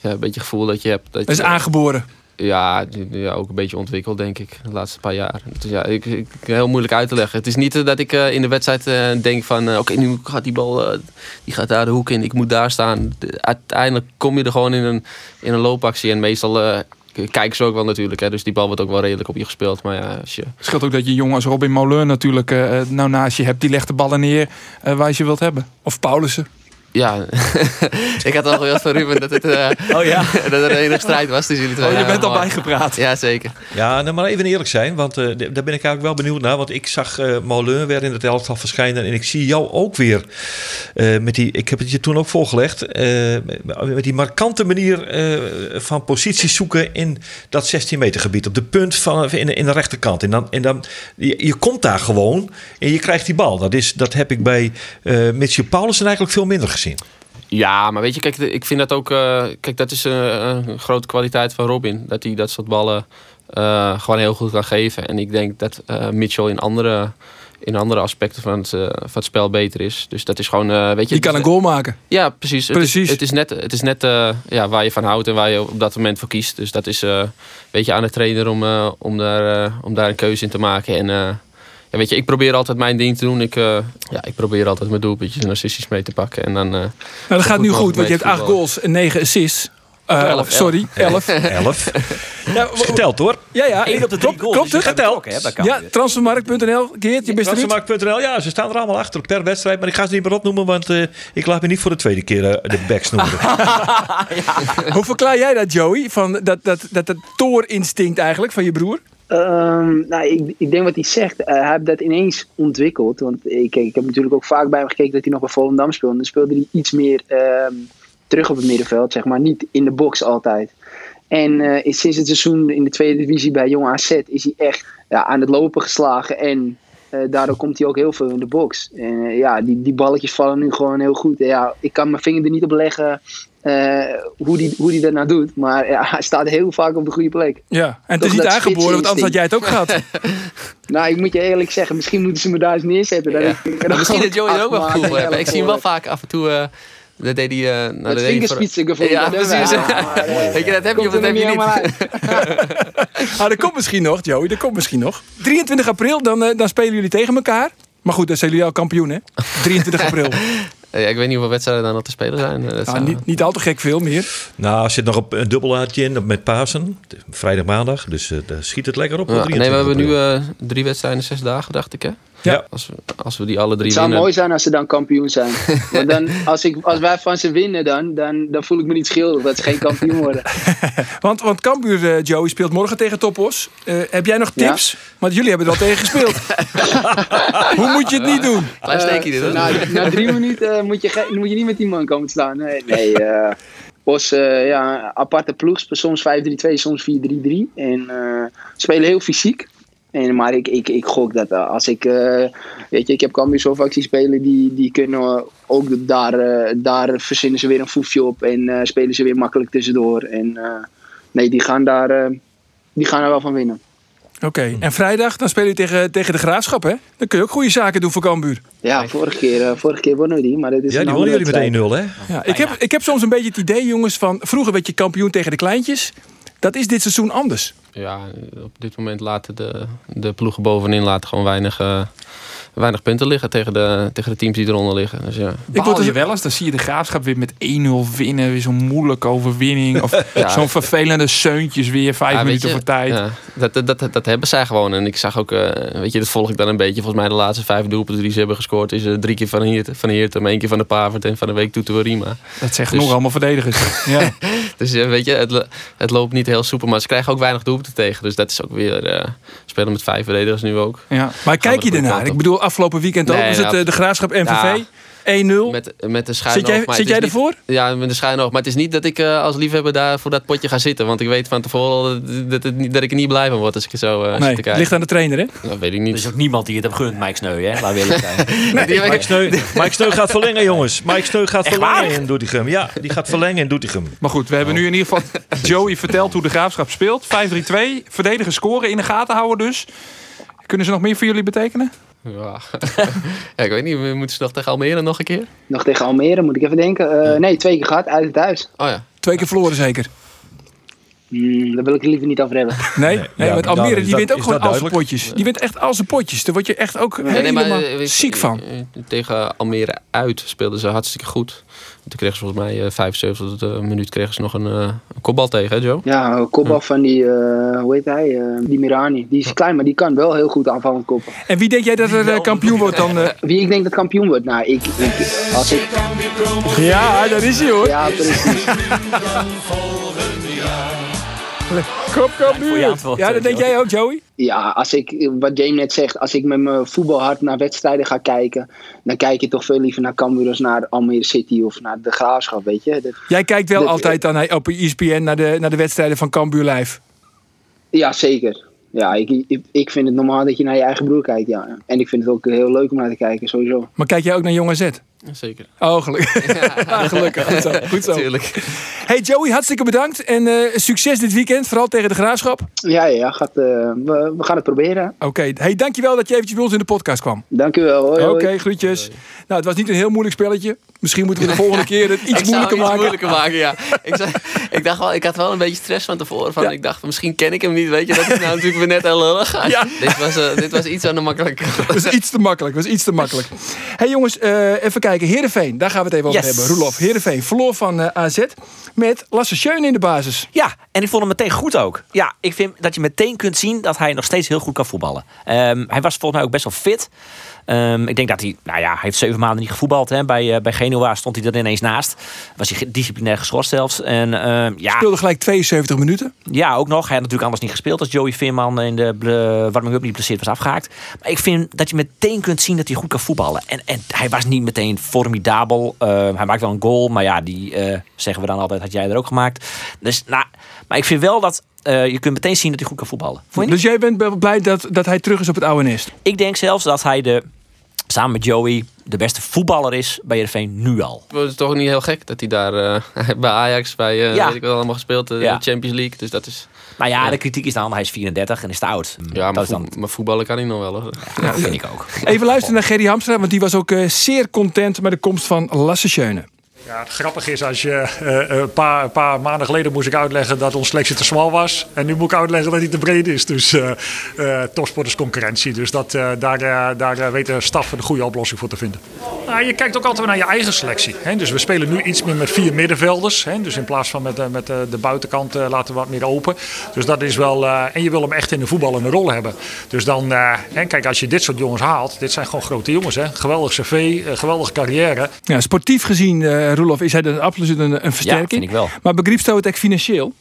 ja, een beetje gevoel dat je hebt. Dat, Dat is je, aangeboren. Ja, ja, ook een beetje ontwikkeld, denk ik, de laatste paar jaar. Dus ja, ik, ik, heel moeilijk uit te leggen. Het is niet eh, dat ik eh, in de wedstrijd eh, denk van... oké, nu gaat die bal, die gaat daar de hoek in, ik moet daar staan. De- uiteindelijk kom je er gewoon in een, in een loopactie. En meestal kijken ze ook wel natuurlijk. Hè, dus die bal wordt ook wel redelijk op je gespeeld. Maar ja, als je... Het scheelt ook dat je jongen als Robin Molen natuurlijk nou naast je hebt. Die legt de ballen neer waar je ze wilt hebben. Of Paulussen. Ja, <laughs> ik had al gewild van Ruben dat, het, eh, <laughs> Oh ja. <laughs> dat er enige strijd was tussen jullie twee. Oh, je bent al bijgepraat. Ja, zeker. Ja, nou maar even eerlijk zijn, want eh, daar ben ik eigenlijk wel benieuwd naar. Want ik zag eh Molen weer in het elftal verschijnen en ik zie jou ook weer eh, met die, ik heb het je toen ook voorgelegd, eh, met die markante manier eh, van posities zoeken in dat 16 meter gebied. Op de punt van, in, de- in de rechterkant. En dan, en dan je, je komt daar gewoon en je krijgt die bal. Dat, is, dat heb ik bij eh Mitchell Paulussen eigenlijk veel minder gezien. Ja, maar weet je, kijk, ik vind dat ook. eh, kijk, dat is eh, een grote kwaliteit van Robin. Dat hij dat soort ballen eh, gewoon heel goed kan geven. En ik denk dat eh, Mitchell in andere, in andere aspecten van het, van het spel beter is. Dus dat is gewoon. eh, weet je, Die kan een goal maken. Ja, precies. Het Precies. is, het is net, het is net eh, ja, waar je van houdt en waar je op dat moment voor kiest. Dus dat is eh weet je, aan de trainer om, eh, om, daar, eh, om daar een keuze in te maken. En eh, ja, weet je, ik probeer altijd mijn ding te doen. Ik, eh, ja, ik probeer altijd mijn doelpuntjes en assistjes mee te pakken. En dan, eh, Nou, dat gaat nu goed, want je hebt acht goals en negen assists. Eh, elf, sorry, elf. Elf. <laughs> Ja, Is geteld hoor. ja, ja. Eén op de drie Klopt- goals. Klopt dus het? bij Ja, transfermarkt.nl. Geert, je bent. Transfermarkt.nl, ja, ze staan er allemaal achter per wedstrijd. Maar ik ga ze niet meer opnoemen, want eh, ik laat me niet voor de tweede keer de backs <laughs> noemen. Hoe verklaar jij dat, Joey? Van dat, dat, dat, dat toorinstinct eigenlijk van je broer? Ehm, nou, ik, ik denk wat hij zegt. Eh, hij heeft dat ineens ontwikkeld. Want ik, ik heb natuurlijk ook vaak bij hem gekeken dat hij nog bij Volendam speelde. Dan speelde hij iets meer ehm, terug op het middenveld, zeg maar. Niet in de box altijd. En eh, sinds het seizoen in de tweede divisie bij Jong AZ is hij echt ja, aan het lopen geslagen. En eh, daardoor komt hij ook heel veel in de box. En eh, ja, die, die balletjes vallen nu gewoon heel goed. Ja, ik kan mijn vinger er niet op leggen eh, hoe die, hoe die dat nou doet. Maar ja, hij staat heel vaak op de goede plek. Ja, en het is niet aangeboren, want anders had jij het ook gehad. <laughs> Nou, ik moet je eerlijk zeggen, misschien moeten ze me daar eens neerzetten. Ja. ik- er misschien dat Joey er ook wel gevoel heeft. Ik zie hem wel vaak af en toe. eh, dat deed hij. eh, nou, dat vingerspitsen. Ja, dat precies. wel. <laughs> Maar, Weet je, dat heb je komt of dat er heb je helemaal niet. uit. <laughs> Ah, dat komt misschien nog, Joey. Dat komt misschien nog. 23 april, dan, dan spelen jullie tegen elkaar. Maar goed, dan zijn jullie al kampioen, hè? 23 april. Eh, ja, ik weet niet hoeveel wedstrijden dan nog te spelen zijn. Eh, dat Nou, zou- niet, niet al te gek veel meer. Nou, er zit nog een, een dubbelaatje in met Pasen. Vrijdag, maandag. Dus eh, daar schiet het lekker op. Ja, op nee, we 23 hebben nu eh, drie wedstrijden in zes dagen, dacht ik. Hè? Ja. Als, we, als we die alle drie Het zou winnen. mooi zijn als ze dan kampioen zijn. <laughs> Want dan, als, ik, als wij van ze winnen, dan, dan, dan voel ik me niet schuldig dat ze geen kampioen worden. <laughs> Want, want Cambuur, eh, Joey, speelt morgen tegen Topos. Eh, heb jij nog Ja. tips? Want jullie hebben er al tegen gespeeld. <laughs> Hoe moet je het niet doen? Klein steekje dit, hè? Eh, na, na drie minuten eh, moet, je moet je niet met die man komen te staan. Nee, nee eh, Bos, eh, ja, aparte ploeg. Soms 5-3-2, soms 4-3-3. En eh, spelen heel fysiek. En, maar ik, ik, ik gok dat eh, als ik... eh, weet je, ik heb Cambuur zo vaak zien spelen. Die, die kunnen ook daar... eh, daar verzinnen ze weer een foefje op. En eh, spelen ze weer makkelijk tussendoor. En eh, nee, die gaan daar... die gaan er wel van winnen. Oké, en vrijdag dan spelen jullie tegen, tegen de Graafschap, hè? Dan kun je ook goede zaken doen voor Cambuur. Ja, vorige keer, vorige keer wonnen we die. Maar dit is Ja, die wonnen jullie met 1-0, hè? Ja, ik, heb, ik heb soms een beetje het idee, jongens, van vroeger werd je kampioen tegen de kleintjes. Dat is dit seizoen anders. Ja, op dit moment laten de, de ploegen bovenin laten gewoon weinig, eh, weinig punten liggen tegen de, tegen de teams die eronder liggen. Dus ja. Ik word je dus- wel eens, dan zie je de graafschap weer met 1-0 winnen. Weer zo'n moeilijke overwinning. Of <laughs> Ja. zo'n vervelende seuntjes weer vijf Ja, weet minuten je, voor tijd. Ja, dat, dat, dat, dat hebben zij gewoon. En ik zag ook, eh, weet je, dat volg ik dan een beetje. Volgens mij de laatste vijf doelpunten die ze hebben gescoord... is eh, drie keer van Heert, van Heertem, één keer van de Pavert en van de week Toeter Rima. Dat zeggen Dus- nog allemaal verdedigers. <laughs> ja. Dus eh, weet je, het, het loopt niet heel soepel. Maar ze krijgen ook weinig doelpunten tegen. Dus dat is ook weer... eh spelen met vijf verdedigers nu ook. Ja. Maar kijk je ernaar? Ik bedoel, afgelopen weekend ook Nee, was het eh, de Graafschap MVV. ja. 1-0. Met, met de schuin Zit jij, zit jij niet- ervoor? Ja, met de schuin oog. Maar het is niet dat ik eh, als liefhebber daar voor dat potje ga zitten. Want ik weet van tevoren al dat, dat, het niet- dat ik er niet blij van word als ik er zo eh zit Nee, te het kijken. ligt aan de trainer, hè? Dat weet ik Er niet. is ook niemand die het heeft gegund, Mike Sneu, hè? Laat eerlijk zijn. <laughs> Mike ik- Sneu, <laughs> Mike Sneu gaat verlengen, jongens. Mike Sneu gaat Echt verlengen waar? in Doetinchem. Ja, die gaat verlengen in Doetinchem. Maar goed, we hebben nu in ieder geval <laughs> Joey verteld hoe de graafschap speelt. 5-3-2. Verdedigen scoren in de gaten houden dus. Kunnen ze nog meer voor jullie betekenen? Ja. <laughs> ja, ik weet niet, we moeten ze nog tegen Almere nog een keer? Nog tegen Almere, moet ik even denken. Eh, nee, twee keer gehad, uit het thuis. Oh ja. Twee keer verloren zeker. Hmm, daar wil ik het liever niet over hebben. Nee, nee, ja, dan Almere die dat- wint ook gewoon al zijn potjes. Die wint echt al zijn potjes. Daar word je echt ook Nee, nee, maar helemaal eh, ziek van. eh, Tegen Almere uit speelden ze hartstikke goed. Toen kregen ze volgens mij eh 75 minuut kregen ze nog een, eh, een kopbal tegen, hè Joe? Ja, een kopbal van die, eh, hoe heet hij? Eh, die Mirani. Die is klein, maar die kan wel heel goed aanvallend koppen. En wie denk jij dat er eh, kampioen wordt dan? eh? Wie ik denk dat kampioen wordt? Nou, ik, ik als ik, Ja, daar is hij hoor. ja, precies. <laughs> Ja, dat denk jij ook, Joey? Ja, als ik, wat James net zegt, als ik met mijn voetbalhart naar wedstrijden ga kijken, dan kijk je toch veel liever naar Cambuur als naar Almere City of naar de Graafschap, weet je. Dat- Jij kijkt wel Dat- altijd dan op ESPN naar de, naar de wedstrijden van Cambuur live. ja, zeker. Ja, ik, ik, ik vind het normaal dat je naar je eigen broer kijkt, ja. En ik vind het ook heel leuk om naar te kijken, sowieso. Maar kijk jij ook naar Jong AZ? Zeker. Oh, gelukkig. <laughs> Ja, <laughs> gelukkig. Goed zo. Goed zo. Tuurlijk. Hey Joey, hartstikke bedankt. En eh, succes dit weekend, vooral tegen de Graafschap. Ja, ja, ja gaat, eh, we, we gaan het proberen. Oké, hey, dankjewel dat je eventjes bij ons in de podcast kwam. Dank u wel. Hoi, Oké, hoi. groetjes. Nou, het was niet een heel moeilijk spelletje. Misschien moeten we de volgende keer het <laughs> iets ik zou moeilijker het iets maken. moeilijker maken, ja. Ik, zei, ik, dacht wel, ik had wel een beetje stress van tevoren. Van, Ja. Ik dacht, misschien ken ik hem niet. Weet je, dat is nou natuurlijk weer net heel lullig. Ja. Dit, was, eh, dit was iets aan de makkelijke Dat was iets te makkelijk. was iets te makkelijk. hey jongens, eh, even kijken. Kijken. Heerenveen, daar gaan we het even over Yes. hebben. Roelof, Heerenveen verloor van eh, AZ met Lasse Schöne in de basis. Ja, en ik vond hem meteen goed ook. Ja, ik vind dat je meteen kunt zien dat hij nog steeds heel goed kan voetballen. Ehm, hij was volgens mij ook best wel fit. Ehm, ik denk dat hij, nou ja, hij heeft zeven maanden niet gevoetbald. Hè. Bij, eh, bij Genua stond hij er ineens naast. Was hij disciplinair geschorst zelfs. En ehm, ja, Speelde gelijk 72 minuten. ja, ook nog. Hij had natuurlijk anders niet gespeeld als Joey Veerman in de ble- warming-up niet blesseerd was afgehaakt. Maar ik vind dat je meteen kunt zien dat hij goed kan voetballen. En, en hij was niet meteen formidabel. Eh, hij maakt wel een goal, maar ja, die eh, zeggen we dan altijd, had jij er ook gemaakt. Dus, nou, maar ik vind wel dat eh, je kunt meteen zien dat hij goed kan voetballen. Dus jij bent blij dat, dat hij terug is op het oude nest. Ik denk zelfs dat hij de, samen met Joey de beste voetballer is bij Heerenveen nu al. Het is toch niet heel gek dat hij daar eh, <laughs> bij Ajax, bij eh Ja. weet ik wel allemaal gespeeld, eh, Ja. de Champions League. Dus dat is. Maar ja, Ja. de kritiek is dan, hij is 34 en is te oud. Ja, maar, dat is dan, voet- maar voetballen kan hij nog wel. Hoor. ja, vind ik ook. Even luisteren naar Gerry Hamstra, want die was ook eh, zeer content met de komst van Lasse Schöne. Ja, het grappige is, als je eh, een, paar, paar maanden geleden moest ik uitleggen dat ons selectie te smal was. En nu moet ik uitleggen dat hij te breed is. Dus eh eh topsport is concurrentie. Dus dat, eh, daar, eh, daar eh, weet de staf een goede oplossing voor te vinden. Nou, je kijkt ook altijd naar je eigen selectie. Hè? Dus we spelen nu iets meer met vier middenvelders. Hè? Dus in plaats van met, eh, met eh, de buitenkant eh, laten we wat meer open. Dus dat is wel. eh, en je wil hem echt in de voetballende rol hebben. Dus dan, eh, hè, kijk, als je dit soort jongens haalt. Dit zijn gewoon grote jongens. Hè? Geweldig cv, eh, geweldige carrière. Ja, sportief gezien, eh Roelof, is hij dan absoluut een, een versterking. vind ik wel. Maar het ook financieel?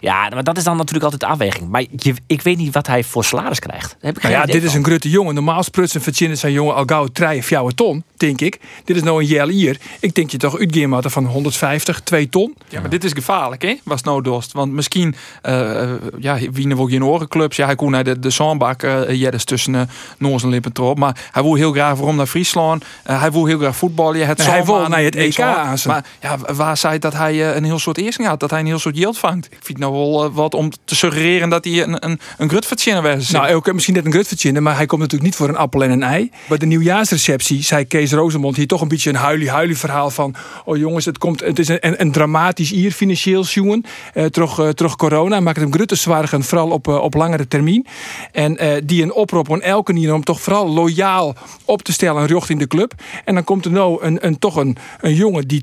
Ja, maar dat is dan natuurlijk altijd de afweging. Maar je, ik weet niet wat hij voor salaris krijgt. Heb ik Nou ja, dit is een grote jongen. Normaal sprutsen verzinnen zijn jongen al gauw 3 of 4 ton, denk ik. Dit is nou een jel hier. Ik denk je toch uitgeven van 150, 2 ton. Ja, maar dit is gevaarlijk, hè? Was no dorst. Want misschien, eh, eh, ja, winnen wil geen orenclubs. Ja, hij kon naar de, de zandbak, eh ja, dus tussen uh, Noors en Lippentrop. Maar hij wil heel graag waarom naar Friesland. Eh, hij wil heel graag voetballen. Het Nee, hij wil naar het EK aan. Maar ja, waar zei dat hij eh, een heel soort eerste had? Dat hij een heel soort yield vangt. Ik vind nou wel eh, wat om te suggereren dat hij een, een, een grut verzinnen was. Nou, ook misschien net een grut verzinnen, maar hij komt natuurlijk niet voor een appel en een ei. Bij de nieuwjaarsreceptie zei Kees Rozemond hier toch een beetje een huilie-huilie verhaal van... oh jongens, het, komt, het is een, een, dramatisch hier financieel, jongen. Eh terug, terug corona maakt hem grutte zwaar, gaan, vooral op, eh, op langere termijn. En eh, die een oproep aan elke nier om toch vooral loyaal op te stellen richting de club. En dan komt er nou een, een, toch een, een jongen die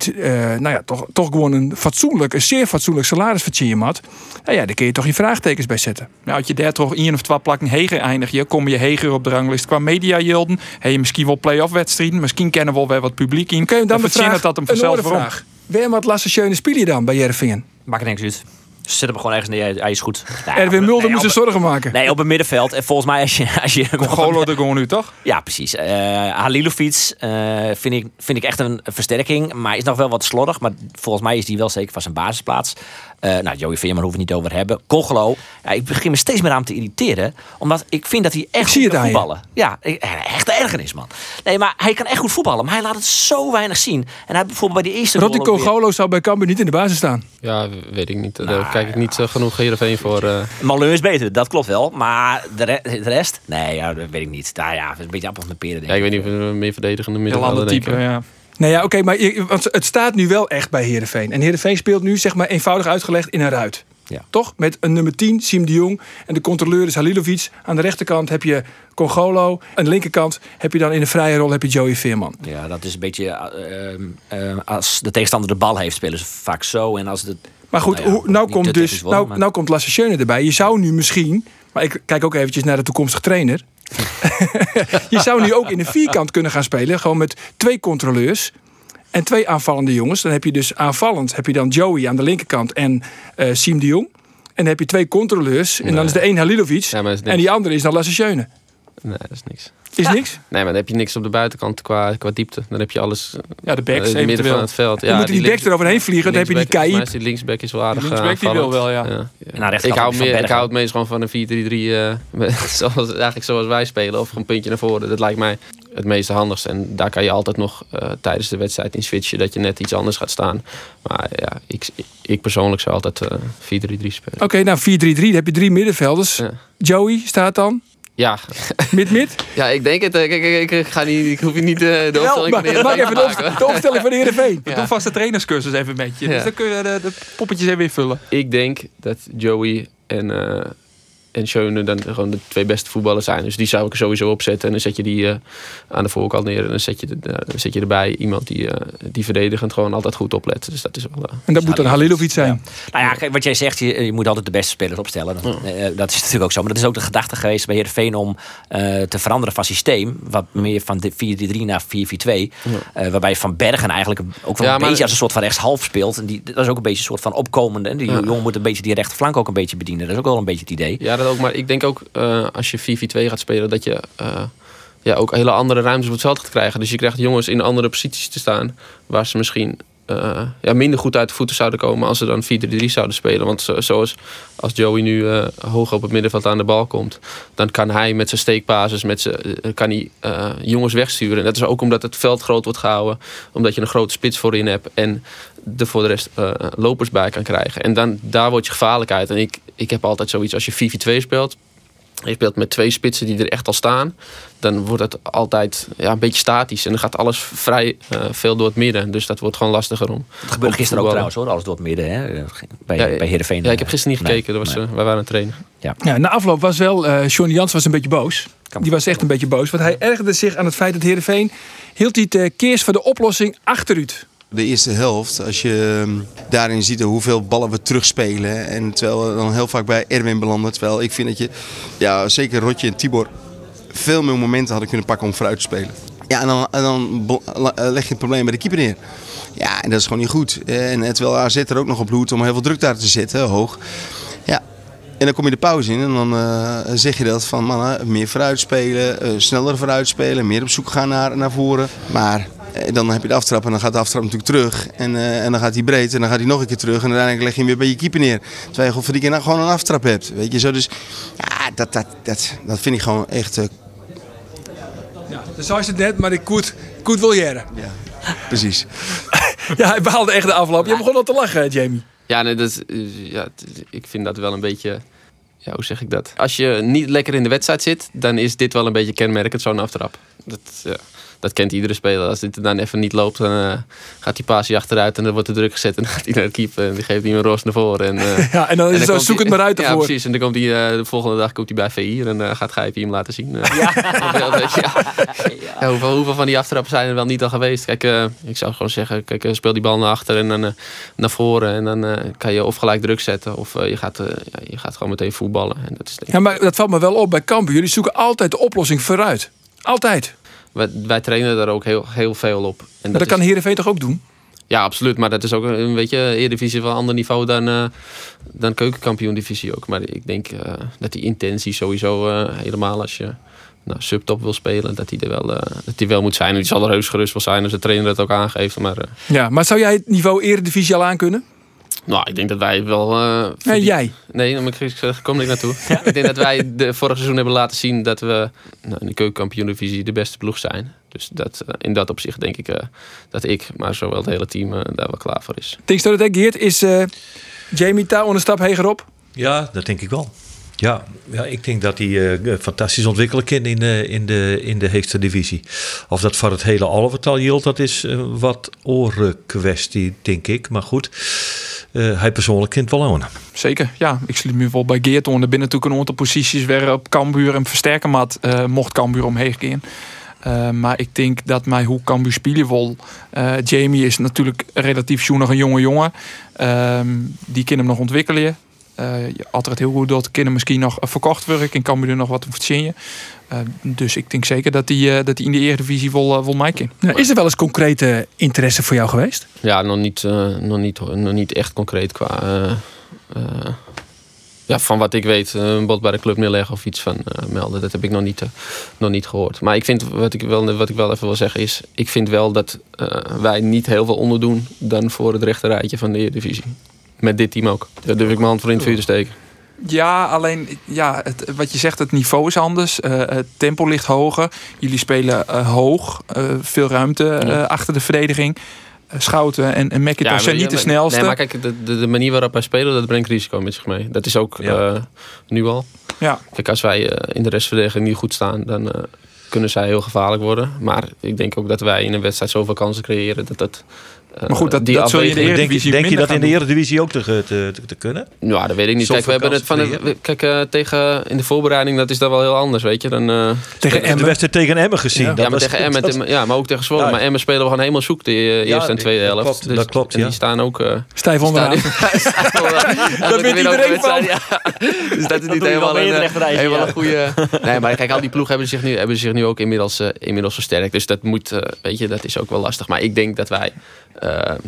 nou ja, toch, toch gewoon een fatsoenlijk, een zeer fatsoenlijk salaris verdienen had. Nou ja, daar kun je toch je vraagtekens bij zetten. Nou, als je daar toch één of twee plakken heger eindig je, kom je heger op de ranglijst qua media-jilden. Heb je misschien wel play-off wedstrijden. Misschien kennen we wel wat publiek in. Oké, dan vraag, dat hem een vanzelf waarom. Waar moet Lasse Schöne spelen dan bij Jervingen? Maakt niks uit. Zet hem gewoon ergens neer. Hij is goed. Nou, <laughs> Erwin Mulder nee, moet zich zorgen maken. Nee, op het middenveld. En volgens mij als je... Als je Golo er gewoon nu, toch? Ja, precies. Eh Halilovic eh, vind, ik, vind ik echt een versterking. Maar is nog wel wat slordig. Maar volgens mij is die wel zeker van zijn basisplaats. Eh nou, Joey Veerman hoeven we het niet over hebben. Congelo. Ja, ik begin me steeds meer aan te irriteren. Omdat ik vind dat hij echt goed kan je. voetballen. Ja, ik- echt ergernis, man. Nee, maar hij kan echt goed voetballen. Maar hij laat het zo weinig zien. En hij bijvoorbeeld bij die eerste Rotti weer- Congolo zou bij Cambuur niet in de basis staan. Ja, weet ik niet. Daar kijk ik niet eh, genoeg Heerenveen voor. eh. Malin is beter, dat klopt wel. Maar de, re- de rest? Nee, ja, dat weet ik niet. Nou ja, een beetje appels met peren. denk ja, ik weet niet of we meer verdedigende middenvelder ander type, denken. ja. Nee, ja, oké, maar je- want het staat nu wel echt bij Heerenveen. En Heerenveen speelt nu, zeg maar, eenvoudig uitgelegd in een ruit. Ja. Toch? Met een nummer 10, Siem de Jong. En de controleur is Halilovic. Aan de rechterkant heb je Congolo. Aan de linkerkant heb je dan in de vrije rol heb je Joey Veerman. Ja, dat is een beetje... eh, eh, als de tegenstander de bal heeft, spelen ze vaak zo. En als de, Maar goed, Nou ja, hoe, nou, komt dus, worden, nou, maar- nou komt Lasse Schöne erbij. Je zou nu misschien, maar ik kijk ook eventjes naar de toekomstige trainer. <laughs> je zou nu ook in de vierkant kunnen gaan spelen. Gewoon met twee controleurs en twee aanvallende jongens. Dan heb je dus aanvallend heb je dan Joey aan de linkerkant en eh Siem de Jong. En dan heb je twee controleurs. En dan is de een Halilovic. Ja, en die andere is dan Lasse Schöne. Nee, dat is niks. Is niks? Nee, maar dan heb je niks op de buitenkant qua, qua diepte. Dan heb je alles eh, Ja, de in backs het midden van het veld. Dan moet die back links- eroverheen vliegen. Dan heb je die linksback- is die linksback is wel aardig Linksback eh, die wil wel, ja. Aan de Ik hou, meer, ik hou het meest gewoon van een 4-3-3, eh, <laughs> met- zoals, eigenlijk zoals wij spelen. Of een puntje naar voren. Dat lijkt mij het meeste handigst. En daar kan je altijd nog eh, tijdens de wedstrijd in switchen. Dat je net iets anders gaat staan. Maar ja, ik, ik persoonlijk zou altijd eh 4-3-3 spelen. Oké, nou 4-3-3. Dan heb je drie middenvelders. Ja. Joey staat dan. Ja, Mid-mid. ja, ik denk het. Kijk, kijk, ik, ga niet, ik hoef je niet eh, de opstelling van de Maak Heerenveen even te de, maken, op- hoor. de opstelling van de Heerenveen. We doen vast de trainerscursus even met je. Ja. Dus dan kun je de, de poppetjes even invullen. Ik denk dat Joey en, eh, en Schöne dan gewoon de twee beste voetballers zijn. Dus die zou ik er sowieso opzetten. En dan zet je die eh, aan de voorkant neer. En dan zet je, de, eh, dan zet je erbij iemand die, eh, die verdedigend gewoon altijd goed oplet. Dus dat is wel... En dat moet dan Halilovic zijn. Nou ja, wat jij zegt, je, je moet altijd de beste spelers opstellen. Dan, dat is natuurlijk ook zo. Maar dat is ook de gedachte geweest bij Heerenveen om eh, te veranderen van systeem. Wat meer van de 4-3 naar 4-4-2. Eh, waarbij Van Bergen eigenlijk ook wel Ja, een maar- beetje als een soort van rechtshalf speelt. En die, dat is ook een beetje een soort van opkomende. En die jongen moet een beetje die rechterflank ook een beetje bedienen. Dat is ook wel een beetje het idee. Ook. Maar ik denk ook eh, als je 4-4-2 gaat spelen, dat je eh, ja, ook hele andere ruimtes op het veld gaat krijgen. Dus je krijgt jongens in andere posities te staan waar ze misschien eh, ja, minder goed uit de voeten zouden komen als ze dan 4-3 zouden spelen. Want zo- zoals als Joey nu eh, hoog op het middenveld aan de bal komt, dan kan hij met zijn steekbasis, met zijn, eh, kan hij jongens wegsturen. En dat is ook omdat het veld groot wordt gehouden, omdat je een grote spits voorin hebt en er voor de rest lopers bij kan krijgen. En dan, daar word je gevaarlijk uit. En ik, ik heb altijd zoiets, als je 4-4-2 speelt, je speelt met twee spitsen die er echt al staan. Dan wordt het altijd ja, een beetje statisch. En dan gaat alles vrij eh, veel door het midden. Dus dat wordt gewoon lastiger om. Dat gebeurde gisteren ook trouwens hoor. Alles door het midden hè. Bij, Ja, bij Heerenveen. Ja, ik heb gisteren niet Nee, gekeken. Dat was, nee. eh, wij waren aan het trainen. Ja, na afloop was wel, eh Johnny Jans was een beetje boos. Die was echt een beetje boos. Want hij ergerde zich aan het feit dat Heerenveen hield hij de keers voor de oplossing achteruit. De eerste helft, als je ehm, daarin ziet hoeveel ballen we terugspelen. En terwijl we dan heel vaak bij Erwin belanden. Terwijl ik vind dat je, ja, zeker Rotje en Tibor, veel meer momenten hadden kunnen pakken om vooruit te spelen. Ja, en dan, dan eh, leg je het probleem bij de keeper neer. Ja, en dat is gewoon niet goed. En eh, terwijl AZ er ook nog op loert om heel veel druk daar te zetten, hoog. Ja, en dan kom je de pauze in en dan eh, zeg je dat van mannen, meer vooruit spelen, sneller vooruit spelen, meer op zoek gaan naar, naar voren. Maar dan heb je de aftrap en dan gaat de aftrap natuurlijk terug. En, eh, en dan gaat hij breed en dan gaat hij nog een keer terug. En uiteindelijk leg je hem weer bij je keeper neer. Terwijl je voor die keer nou gewoon een aftrap hebt. Weet je zo, dus ja, dat, dat, dat, dat vind ik gewoon echt eh, Ja, dat het net, maar ik koet, koet wil jaren. precies. <laughs> Ja, hij behaalde echt de afloop. Je begon al te lachen, Jamie. Ja, nee, dat, is, eh, ja, ik vind dat wel een beetje. Ja, hoe zeg ik dat? Als je niet lekker in de wedstrijd zit, dan is dit wel een beetje kenmerkend, zo'n aftrap. Dat, ja, dat kent iedere speler. Als dit dan even niet loopt, dan eh, gaat die paasje achteruit en dan wordt er druk gezet. En dan gaat hij naar de keeper en die geeft hij een roos naar voren. En, eh, <laughs> Ja, en dan het zoek het maar uit <laughs> Ja, ervoor. precies. En dan komt hij, eh, de volgende dag komt hij bij VI en dan gaat Gijpie hem laten zien. <laughs> ja. Ja, hoeveel, hoeveel van die aftrappen zijn er wel niet al geweest? Kijk, ik zou gewoon zeggen, kijk, speel die bal naar achter en dan naar voren. En dan kan je of gelijk druk zetten of je, gaat, ja, je gaat gewoon meteen voetballen. En dat is Ja, maar dat valt me wel op bij Cambuur. Jullie zoeken altijd de oplossing vooruit. Altijd. Wij, wij trainen daar ook heel, heel veel op. En Maar dat is- kan Heerenveen toch ook doen? Ja, absoluut. Maar dat is ook een beetje Eredivisie van een ander niveau dan, eh dan keukenkampioen-divisie ook. Maar ik denk eh, dat die intentie sowieso eh, helemaal als je nou, subtop wil spelen, dat die er wel, dat die wel moet zijn. En die zal er heus gerust wel zijn als de trainer dat ook aangeeft. Maar Ja, maar zou jij het niveau Eredivisie al aan kunnen? Nou, ik denk dat wij wel... eh, Nee, jij. Nee, dan moet ik zeg, kom ik naartoe. <laughs> Ik denk dat wij de vorig seizoen hebben laten zien dat we nou, in de keukenkampioen-divisie de beste ploeg zijn. Dus dat, eh, in dat opzicht denk ik eh, dat ik, maar zowel het hele team, eh, daar wel klaar voor is. Denk je dat het Geert is eh, Jamie Touw een stap hegerop? Ja, dat denk ik wel. Ja, ja ik denk dat hij eh, fantastisch ontwikkelen kan in, de in, de, in de hoogste divisie. Of dat voor het hele alvertal geldt, dat is eh, wat oren kwestie, denk ik. Maar goed, eh, hij persoonlijk kent wel aan. Zeker, ja. Ik sluit me wel bij Geert om. Er binnen natuurlijk een aantal posities op Cambuur en versterken mat eh, mocht Cambuur omheen gaan. Eh, maar ik denk dat mij hoe Cambuur spelen wil. eh, Jamie is natuurlijk relatief nog een jonge jongen. Ehm, die kan hem nog ontwikkelen. Eh je altijd heel goed dat kunnen misschien nog verkocht worden. En Cambuur er nog wat voor zien. Eh dus ik denk zeker dat hij dat die in de Eredivisie vol, uh, vol mij kan. Nou, is er wel eens concrete interesse voor jou geweest? Ja, nog niet, eh, nog niet, nog niet echt concreet qua... eh, eh, ja, van wat ik weet, eh, een bod bij de club neerleggen of iets van eh, melden. Dat heb ik nog niet, eh, nog niet gehoord. Maar ik vind, wat ik, wel, wat ik wel even wil zeggen is... Ik vind wel dat eh, wij niet heel veel onderdoen dan voor het rechterrijtje van de Eredivisie. Met dit team ook. Daar durf ik mijn hand voor in het vuur te steken. Ja, alleen ja, het, wat je zegt, het niveau is anders. Eh, het tempo ligt hoger. Jullie spelen eh, hoog. eh, veel ruimte eh, achter de verdediging. Schouten en, en McIntosh maar- zijn niet de snelste. Nee, maar kijk, de, de, de manier waarop wij spelen, dat brengt risico met zich mee. Dat is ook Ja. eh, nu al. Ja. Kijk, als wij eh, in de restverdediging niet goed staan, dan eh, kunnen zij heel gevaarlijk worden. Maar ik denk ook dat wij in een wedstrijd zoveel kansen creëren dat dat Maar goed, dat- die dat zul je in de Denk, Eredivisie denk je dat in de. Eredivisie ook te, te, te, te kunnen? Ja, dat weet ik niet. Kijk, we hebben het van kijk, eh, tegen in de voorbereiding, dat is dan wel heel anders, weet je. Dan, eh, Tegen De Emmen. wedstrijd tegen Emmen gezien. Ja. ja, maar tegen Emmen, dat- ja, maar ook tegen Zwolle. Ja. Maar Emmen spelen we gewoon helemaal zoek de eh, eerste en tweede helft. klopt, Dus- dat klopt, en ja. die staan ook... eh, Stijf onderaan. <laughs> <laughs> Daar weet iedereen van. Dus dat <laughs> is niet helemaal een, goede... Nee, maar kijk, al die ploegen hebben zich nu, hebben zich nu ook inmiddels, inmiddels versterkt. Dus dat moet, eh, weet je, dat is ook wel lastig. Maar ik denk dat wij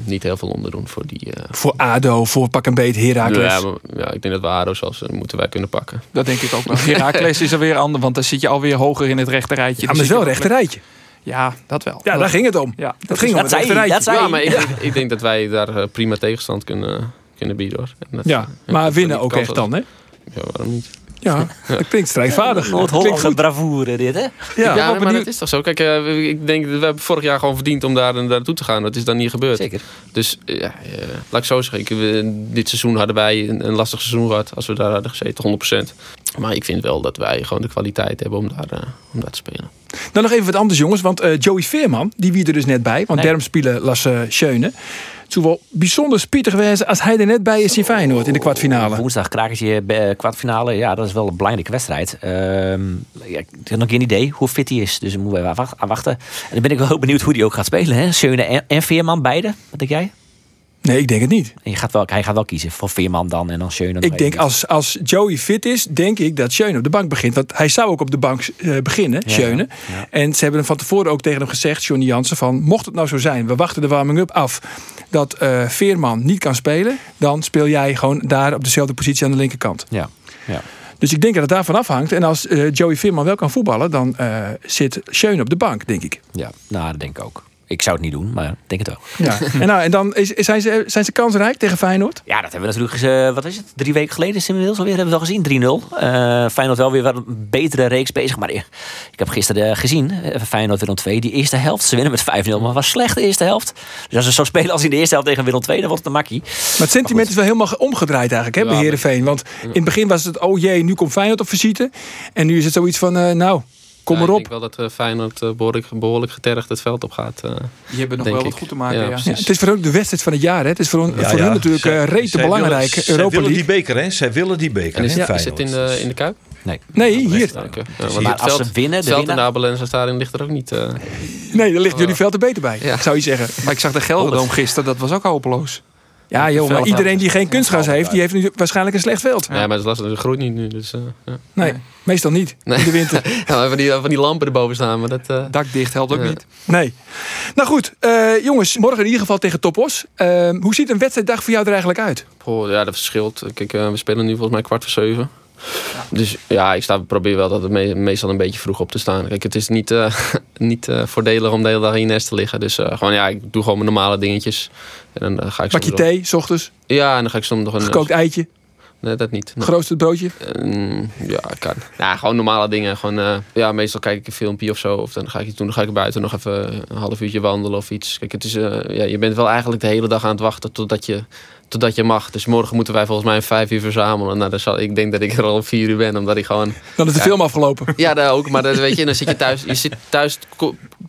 niet heel veel onderdoen voor die... eh, Voor ADO, voor pak een beet, Heracles. ja, maar, ja, ik denk dat we ADO zelfs eh, moeten wij kunnen pakken. Dat denk ik ook wel. Heracles is er weer ander, want dan zit je alweer hoger in het rechterrijtje. Ja, maar het is wel een rechterrijtje. Ja, dat wel. Ja, daar ging het om. Ja, Dat ging om dat het zei dat Ja, maar ik, denk, ik denk dat wij daar eh, prima tegenstand kunnen, kunnen bieden hoor. En dat- Ja, maar winnen ook echt dan, hè? Ja, waarom niet? Ja, <laughs> dat klinkt strijdvaardig. Klinkt Noord-Hollandse bravoure dit, hè? Ja, Ja, maar benieuwd. dat is toch zo? Kijk, eh, ik denk dat we hebben vorig jaar gewoon verdiend om daar, daar naartoe te gaan. Dat is dan niet gebeurd. Zeker. Dus eh, ja, eh, laat ik zo zeggen. Ik, we- dit seizoen hadden wij een, een lastig seizoen gehad als we daar hadden gezeten, 100%. Maar ik vind wel dat wij gewoon de kwaliteit hebben om daar, om daar te spelen. Dan nog even wat anders, jongens. Want eh, Joey Veerman, die wie er dus net bij. Want Nee. daarom spelen Lasse Schöne. Zou wel bijzonder spietig wezen als hij er net bij is in Feyenoord in de kwartfinale. Woensdag krakertje eh, kwartfinale. Ja, dat is wel een belangrijke wedstrijd. Ehm, ja, ik heb nog geen idee hoe fit hij is. Dus moeten we even wacht- wachten. En dan ben ik wel heel benieuwd hoe hij ook gaat spelen. Hè? Schöne en, en Veerman, beide. Wat denk jij? Nee, ik denk het niet. En je gaat wel, hij gaat wel kiezen voor Veerman dan en dan Schöne. Ik denk als, als Joey fit is, denk ik dat Schöne op de bank begint. Want hij zou ook op de bank eh, beginnen, Ja, Schöne. ja. En ze hebben hem van tevoren ook tegen hem gezegd, Johnny Jansen, van mocht het nou zo zijn, we wachten de warming-up af, dat eh, Veerman niet kan spelen, dan speel jij gewoon daar op dezelfde positie aan de linkerkant. Ja, ja. Dus ik denk dat het daarvan afhangt. En als eh, Joey Veerman wel kan voetballen, dan zit Schöne op de bank, denk ik. ja, nou dat denk ik ook. Ik zou het niet doen, maar ik denk het wel. Ja. <laughs> en, nou, en dan is, zijn, ze, zijn ze kansrijk tegen Feyenoord? Ja, dat hebben we natuurlijk eens, eh, wat is het, drie weken geleden is inmiddels alweer, hebben we wel gezien, 3-0. Eh Feyenoord wel weer wat een betere reeks bezig, maar ik, ik heb gisteren eh, gezien, Feyenoord Willem 2, die eerste helft, ze winnen met 5-0, maar was slecht de eerste helft. Dus als ze zo spelen als in de eerste helft tegen Willem 2, dan wordt het een makkie. Maar het sentiment is wel helemaal omgedraaid eigenlijk, hè, bij Ja, Heerenveen. Want in het begin was het, oh jee, nu komt Feyenoord op visite. En nu is het zoiets van, nou, kom Ja, maar Ik denk wel dat eh, Feyenoord eh, behoorlijk, behoorlijk getergd het veld op gaat. eh. Die hebben nog wel wat goed te maken. Ja, Ja, precies. Ja, het is voor hun de wedstrijd van het jaar. Hè. Het is voor, hun- Ja, voor ja. hun natuurlijk Zij- uh, rete belangrijk. willen- Zij Europa willen die beker, hè? Zij willen die beker. En is, hè, het- is het in de, in de Kuip? Nee. Nee, hier. Ja, Maar als veld, ze winnen, de veld winnaar... Stadion ligt er ook niet. eh. Nee, daar ligt jullie veld er beter bij. Ja. Zou je zeggen. Maar ik zag de Gelderdoom gisteren, dat was ook hopeloos. Ja, joh, maar iedereen die geen kunstgras heeft, die heeft nu waarschijnlijk een slecht veld. Ja, maar dat is lastig. Het groeit niet nu. Dus, eh, ja. Nee, meestal niet. Nee. In de winter. <laughs> Ja, van, die, van die lampen erboven staan. Maar dat, eh, Dak dicht helpt ook Ja. niet. Nee. Nou goed, eh, jongens, morgen in ieder geval tegen Topos. Hoe ziet een wedstrijddag voor jou er eigenlijk uit? Goh, ja, dat verschilt. Kijk, we spelen nu volgens mij kwart voor zeven. Dus ja, ik sta, probeer wel dat het me- meestal een beetje vroeg op te staan. Kijk, het is niet, eh, <laughs> niet eh, voordelig om de hele dag in je nest te liggen. Dus eh, gewoon, ja, ik doe gewoon mijn normale dingetjes. En dan ga ik soms nog- thee, s ochtends, Ja, en dan ga ik soms nog een... gekookt eitje, Nee, dat niet. Nee. geroosterd broodje. Mm, ja, kan. Nou, gewoon normale dingen. Gewoon, ja, meestal kijk ik een filmpje of zo. Of dan ga ik iets doen. Dan ga ik buiten nog even een half uurtje wandelen of iets. Kijk, het is, ja, je bent wel eigenlijk de hele dag aan het wachten totdat je, totdat je mag. Dus morgen moeten wij volgens mij om vijf uur verzamelen. Nou, dan zal, ik denk dat ik er al om vier uur ben. Omdat ik gewoon... Dan is de Ja. film afgelopen. Ja, dat ook. Maar dat, weet je, dan zit je thuis. Je zit thuis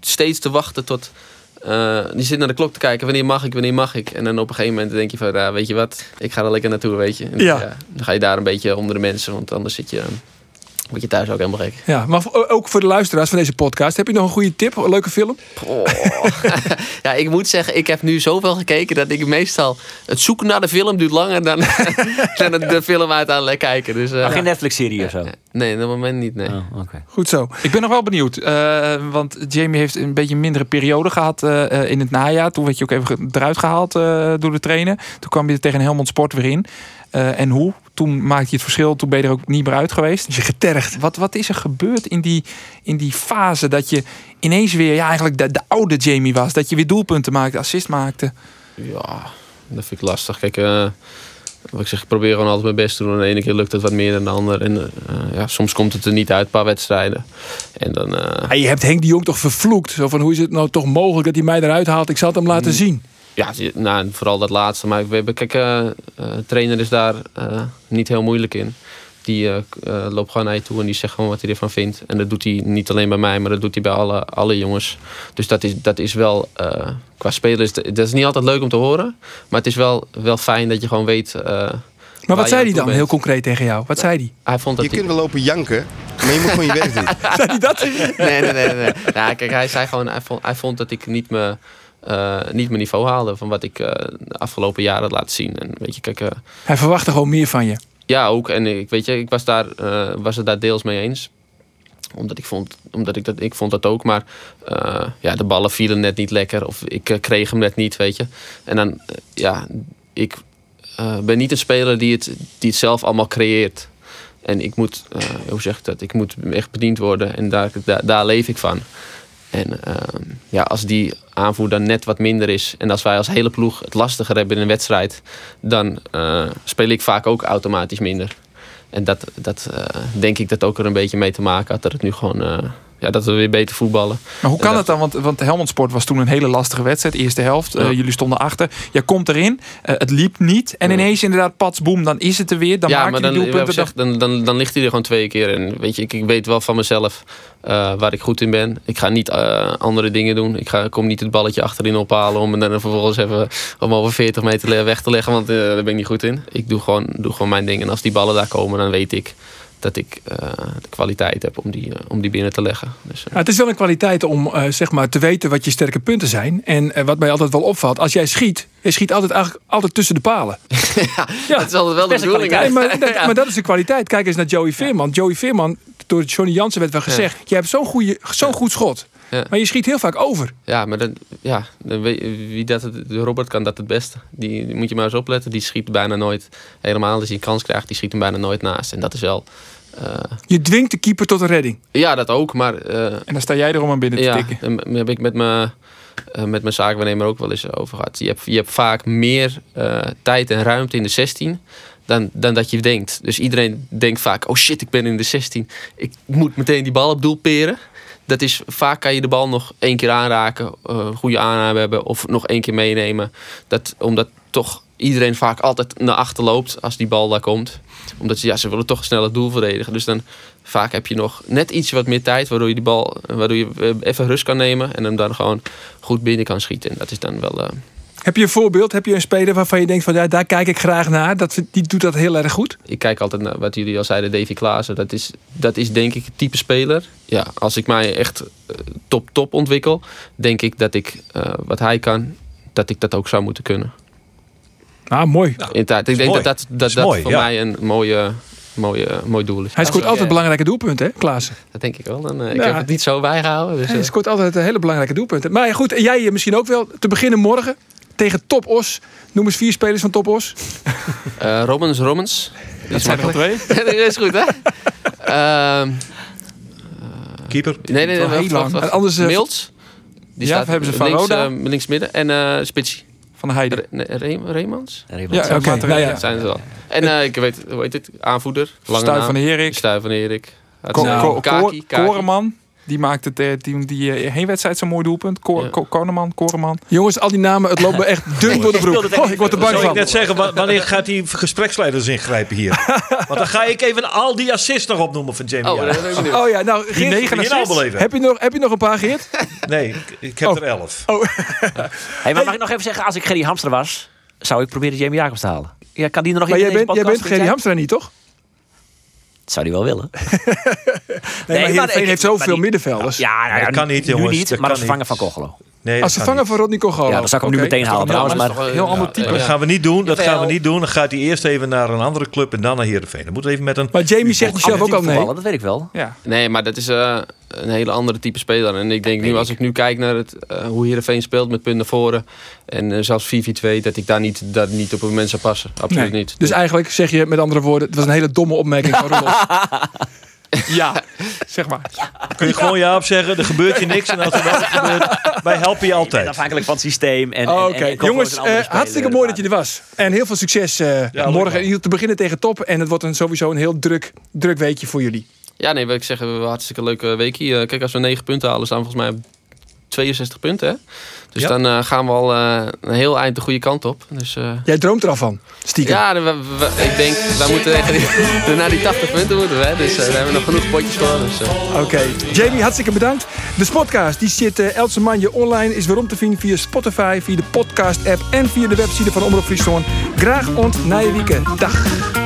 steeds te wachten tot... eh, je zit naar de klok te kijken. Wanneer mag ik? Wanneer mag ik? En dan op een gegeven moment denk je van... Ja, weet je wat? Ik ga er lekker naartoe, weet je. En, Ja. dan ga je daar een beetje onder de mensen. Want anders zit je... Word je thuis ook helemaal gek. Ja, maar ook voor de luisteraars van deze podcast. Heb je nog een goede tip? Een leuke film? Oh. <laughs> ja, ik moet zeggen, ik heb nu zoveel gekeken dat ik meestal... Het zoeken naar de film duurt langer dan, <laughs> dan het de film uiteindelijk kijken. Dus, eh, Maar geen Netflix-serie of zo? Nee, op het moment niet, nee. Oh, oké. Goed zo. Ik ben nog wel benieuwd. eh, want Jamie heeft een beetje een mindere periode gehad eh, in het najaar. Toen werd je ook even eruit gehaald eh, door de trainer. Toen kwam je er tegen Helmond Sport weer in. Eh, en hoe? Toen maakte je het verschil. Toen ben je er ook niet meer uit geweest. Is je getergd? Wat, wat is er gebeurd in die, in die fase dat je ineens weer ja, eigenlijk de, de oude Jamie was? Dat je weer doelpunten maakte, assist maakte. Ja, dat vind ik lastig. Kijk, eh, wat ik zeg, ik probeer gewoon altijd mijn best te doen. En de ene keer lukt het wat meer dan de ander. En eh, ja, soms komt het er niet uit, een paar wedstrijden. En dan... eh, Ja, je hebt Henk de Jong toch vervloekt? Zo van, hoe is het nou toch mogelijk dat hij mij eruit haalt? Ik zal het hem laten Mm. zien. Ja, nou, vooral dat laatste. Maar we hebben, kijk, eh, eh, trainer is daar eh, niet heel moeilijk in. Die loopt gewoon naar je toe en die zegt gewoon wat hij ervan vindt. En dat doet hij niet alleen bij mij, maar dat doet hij bij alle, alle jongens. Dus dat is, dat is wel, eh, qua het- dat is niet altijd leuk om te horen. Maar het is wel, wel fijn dat je gewoon weet... eh, Maar wat zei hij dan bent. heel concreet tegen jou? Wat zei hij? Hij vond dat Je kunt wel lopen janken, maar je moet gewoon je <laughs> werk doen. Zei hij dat? nee, nee, nee, nee. Ja, kijk, hij zei gewoon, hij vond, hij vond dat ik niet, me, eh, niet mijn niveau haalde van wat ik eh, de afgelopen jaren had laten zien. En weet je, kijk, eh, Hij verwachtte gewoon meer van je. ja, ook. En ik weet je, ik was, daar, was het daar deels mee eens. Omdat ik vond, omdat ik dat, ik vond dat ook. Maar ja, de ballen vielen net niet lekker. Of ik kreeg hem net niet, weet je. En dan, ja, ik ben niet een speler die het, die het zelf allemaal creëert. En ik moet, hoe zeg ik dat? Ik moet echt bediend worden. En daar, daar, daar leef ik van. En ehm, ja, als die aanvoer dan net wat minder is. En als wij als hele ploeg het lastiger hebben in een wedstrijd. Dan eh, speel ik vaak ook automatisch minder. En dat, dat eh, denk ik dat ook er een beetje mee te maken had. Dat het nu gewoon. Ja, dat we weer beter voetballen. Maar hoe kan En het dan? Want, want Helmond Sport was toen een hele lastige wedstrijd. Eerste helft. Eh, jullie stonden achter. Jij komt erin. eh, het liep niet. En ineens inderdaad, pats, boem. Dan is het er weer. Dan ja, maak maar je dan, doelpunten. dan, dan, dan ligt hij er gewoon twee keer. En weet je, ik, ik weet wel van mezelf eh, waar ik goed in ben. Ik ga niet andere dingen doen. Ik ga, kom niet het balletje achterin ophalen om en dan vervolgens even om over 40 meter weg te leggen. Want daar ben ik niet goed in. Ik doe gewoon, doe gewoon mijn ding. En als die ballen daar komen, dan weet ik dat ik eh, de kwaliteit heb om die, eh, om die binnen te leggen. Dus, eh, Ja, het is wel een kwaliteit om eh, zeg maar te weten wat je sterke punten zijn. En wat mij altijd wel opvalt, als jij schiet, je schiet altijd, eigenlijk altijd tussen de palen. <laughs> ja, het is altijd wel de bedoeling. Nee, maar, dat, maar dat is de kwaliteit. Kijk eens naar Joey Veerman. Joey Veerman, door Johnny Jansen werd wel gezegd, je hebt zo'n goede- zo'n goed schot. Ja. Maar je schiet heel vaak over. Ja, maar dan, ja, dan weet, wie dat het, Robert kan dat het beste. Die, die moet je maar eens opletten. Die schiet bijna nooit helemaal. Als hij een kans krijgt, die schiet hem bijna nooit naast. En dat is wel. eh, Je dwingt de keeper tot een redding. ja, dat ook. Maar eh, En dan sta jij er om hem binnen te ja, tikken. daar heb ik met mijn, eh, met mijn zaakwaarnemer ook wel eens over gehad. Je hebt, je hebt vaak meer tijd en ruimte in de 16 dan, dan dat je denkt. Dus iedereen denkt vaak: oh shit, ik ben in de 16. Ik moet meteen die bal op doel peren. Dat is vaak kan je de bal nog één keer aanraken, eh, goede aanname hebben of nog één keer meenemen. Dat, omdat toch iedereen vaak altijd naar achter loopt als die bal daar komt. Omdat ze, ja, ze willen toch snel het doel verdedigen. Dus dan vaak heb je nog net iets wat meer tijd, waardoor je die bal, waardoor je eh, even rust kan nemen en hem dan gewoon goed binnen kan schieten. En dat is dan wel. eh, Heb je een voorbeeld? Heb je een speler waarvan je denkt van ja, daar kijk ik graag naar. Dat, die doet dat heel erg goed. ik kijk altijd naar wat jullie al zeiden, Davy Klaassen. Dat is, dat is denk ik het type speler. Ja, als ik mij echt eh, top top ontwikkel, denk ik dat ik eh, wat hij kan, dat ik dat ook zou moeten kunnen. Ah, mooi. In tijd. Ik denk mooi. dat dat, dat, Dat mooi, voor ja. mij een mooie, mooie, mooi doel is. Hij scoort altijd belangrijke doelpunten, hè, Klaassen? Dat denk ik wel. En, eh, ik Ja. heb het niet zo bijgehouden. Dus, Hij eh, scoort altijd hele belangrijke doelpunten. Maar ja, goed, en jij misschien ook wel. Te beginnen morgen tegen Top Os. Noem eens vier spelers van Top Os. eh, Robbins, Robbins. Die is zijn er al makkelijk. <laughs> dat is goed, hè? Ehm, Keeper. nee, nee, nee. Wel Wacht, anders, eh, Milts. Die Ja, staat hebben ze van links, Roda? eh, links midden. En eh Spitsie. Van de Heide. Re- nee, Re- Reemans? Ja, oké. Ja. Dat zijn ze wel. En eh, ik weet, hoe heet het? Aanvoerder. Lange Stuy naam. van de Herik. Stuy van de Erik. Nou. Koreman. Die maakte het, die, die eh, heenwedstrijd zo'n mooi doelpunt. Ja. Ko- Koneman, Koreman. Jongens, al die namen, het loopt me echt dun door de broek. Oh, ik word er bang Zou ik van. net zeggen, wa- wanneer gaat die gespreksleiders ingrijpen hier? <laughs> Want dan ga ik even al die assists nog opnoemen van Jamie. Oh, ik benieuwd. Oh ja, nou, Die Geert, negen nou assists. beleven? heb, je nog, heb je nog een paar, Geert? <laughs> Nee, ik, ik heb Oh. er elf. Hey, maar mag ik nog even zeggen, als ik Gerry Hamster was, zou ik proberen Jamie Jacobs te halen. Ja, kan die er nog Maar in jij bent, jij bent Gerry jij? Hamstra niet, toch? Dat zou hij wel willen. <laughs> Nee, maar maar Heerenveen ik- heeft maar zoveel die- middenvelders. Ja, nou ja, dat kan niet, nu jongens, niet, dat maar vervanger niet. van Kochelo. Nee, dat Als vervanger van Rodney Cogolo. Ja, dan zou ik hem nu meteen halen Dat is trouwens. toch Maar een heel ander type. Dat gaan we niet doen. Dat Jawel. gaan we niet doen. Dan gaat hij eerst even naar een andere club en dan naar Heerenveen. Dan moet even met een... Maar Jamie zegt zelf ook al nee. voetballen, dat weet ik wel. Ja. Nee, maar dat is eh, een hele andere type speler. En ik denk nu, als ik nu kijk naar het, eh, hoe Heerenveen speelt met punt naar voren. En eh, zelfs 4-4-2, dat ik daar niet, daar niet op een moment zou passen. Absoluut Nee. niet. Dus eigenlijk zeg je met andere woorden, het was een hele domme opmerking van <laughs> Rollos. Ja, zeg maar. Kun je gewoon ja op zeggen. Er gebeurt je niks. En als er wel wat gebeurt, wij helpen je altijd. afhankelijk van het systeem. En, en- jongens, eh, hartstikke mooi dat je er was. En heel veel succes eh, morgen. Hier te beginnen tegen top. En het wordt een, sowieso een heel druk, druk weekje voor jullie. Ja, nee, wil ik zeggen, we hebben een hartstikke leuke weekje. Eh, kijk, als we 9 punten halen, staan we volgens mij op 62 punten. Hè? Dus Ja. dan eh, gaan we al eh, een heel eind de goede kant op. Dus, eh, Jij droomt er al van, stiekem. ja, we- we- ik denk, wij moeten <laughs> naar die 80 punten moeten we. Dus daar hebben we nog genoeg potjes voor. Dus, Oké. Jamie, hartstikke bedankt. De podcast die zit Else Manje online. Is weer om te vinden via Spotify, via de podcast-app en via de website van Omroep Friesland. Graag ont na weekend. Dag.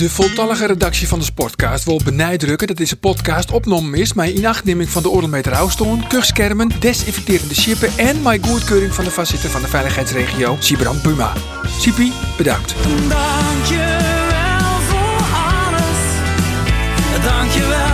De voltallige redactie van de Sportcast wil benijdrukken dat deze podcast opgenomen is met inachtneming van de met Houstoorn, kuchskermen, desinfecterende chippen en mijn goedkeuring van de facetten van de veiligheidsregio Sibram Buma. Sipi, bedankt. Dankjewel voor alles. Dankjewel.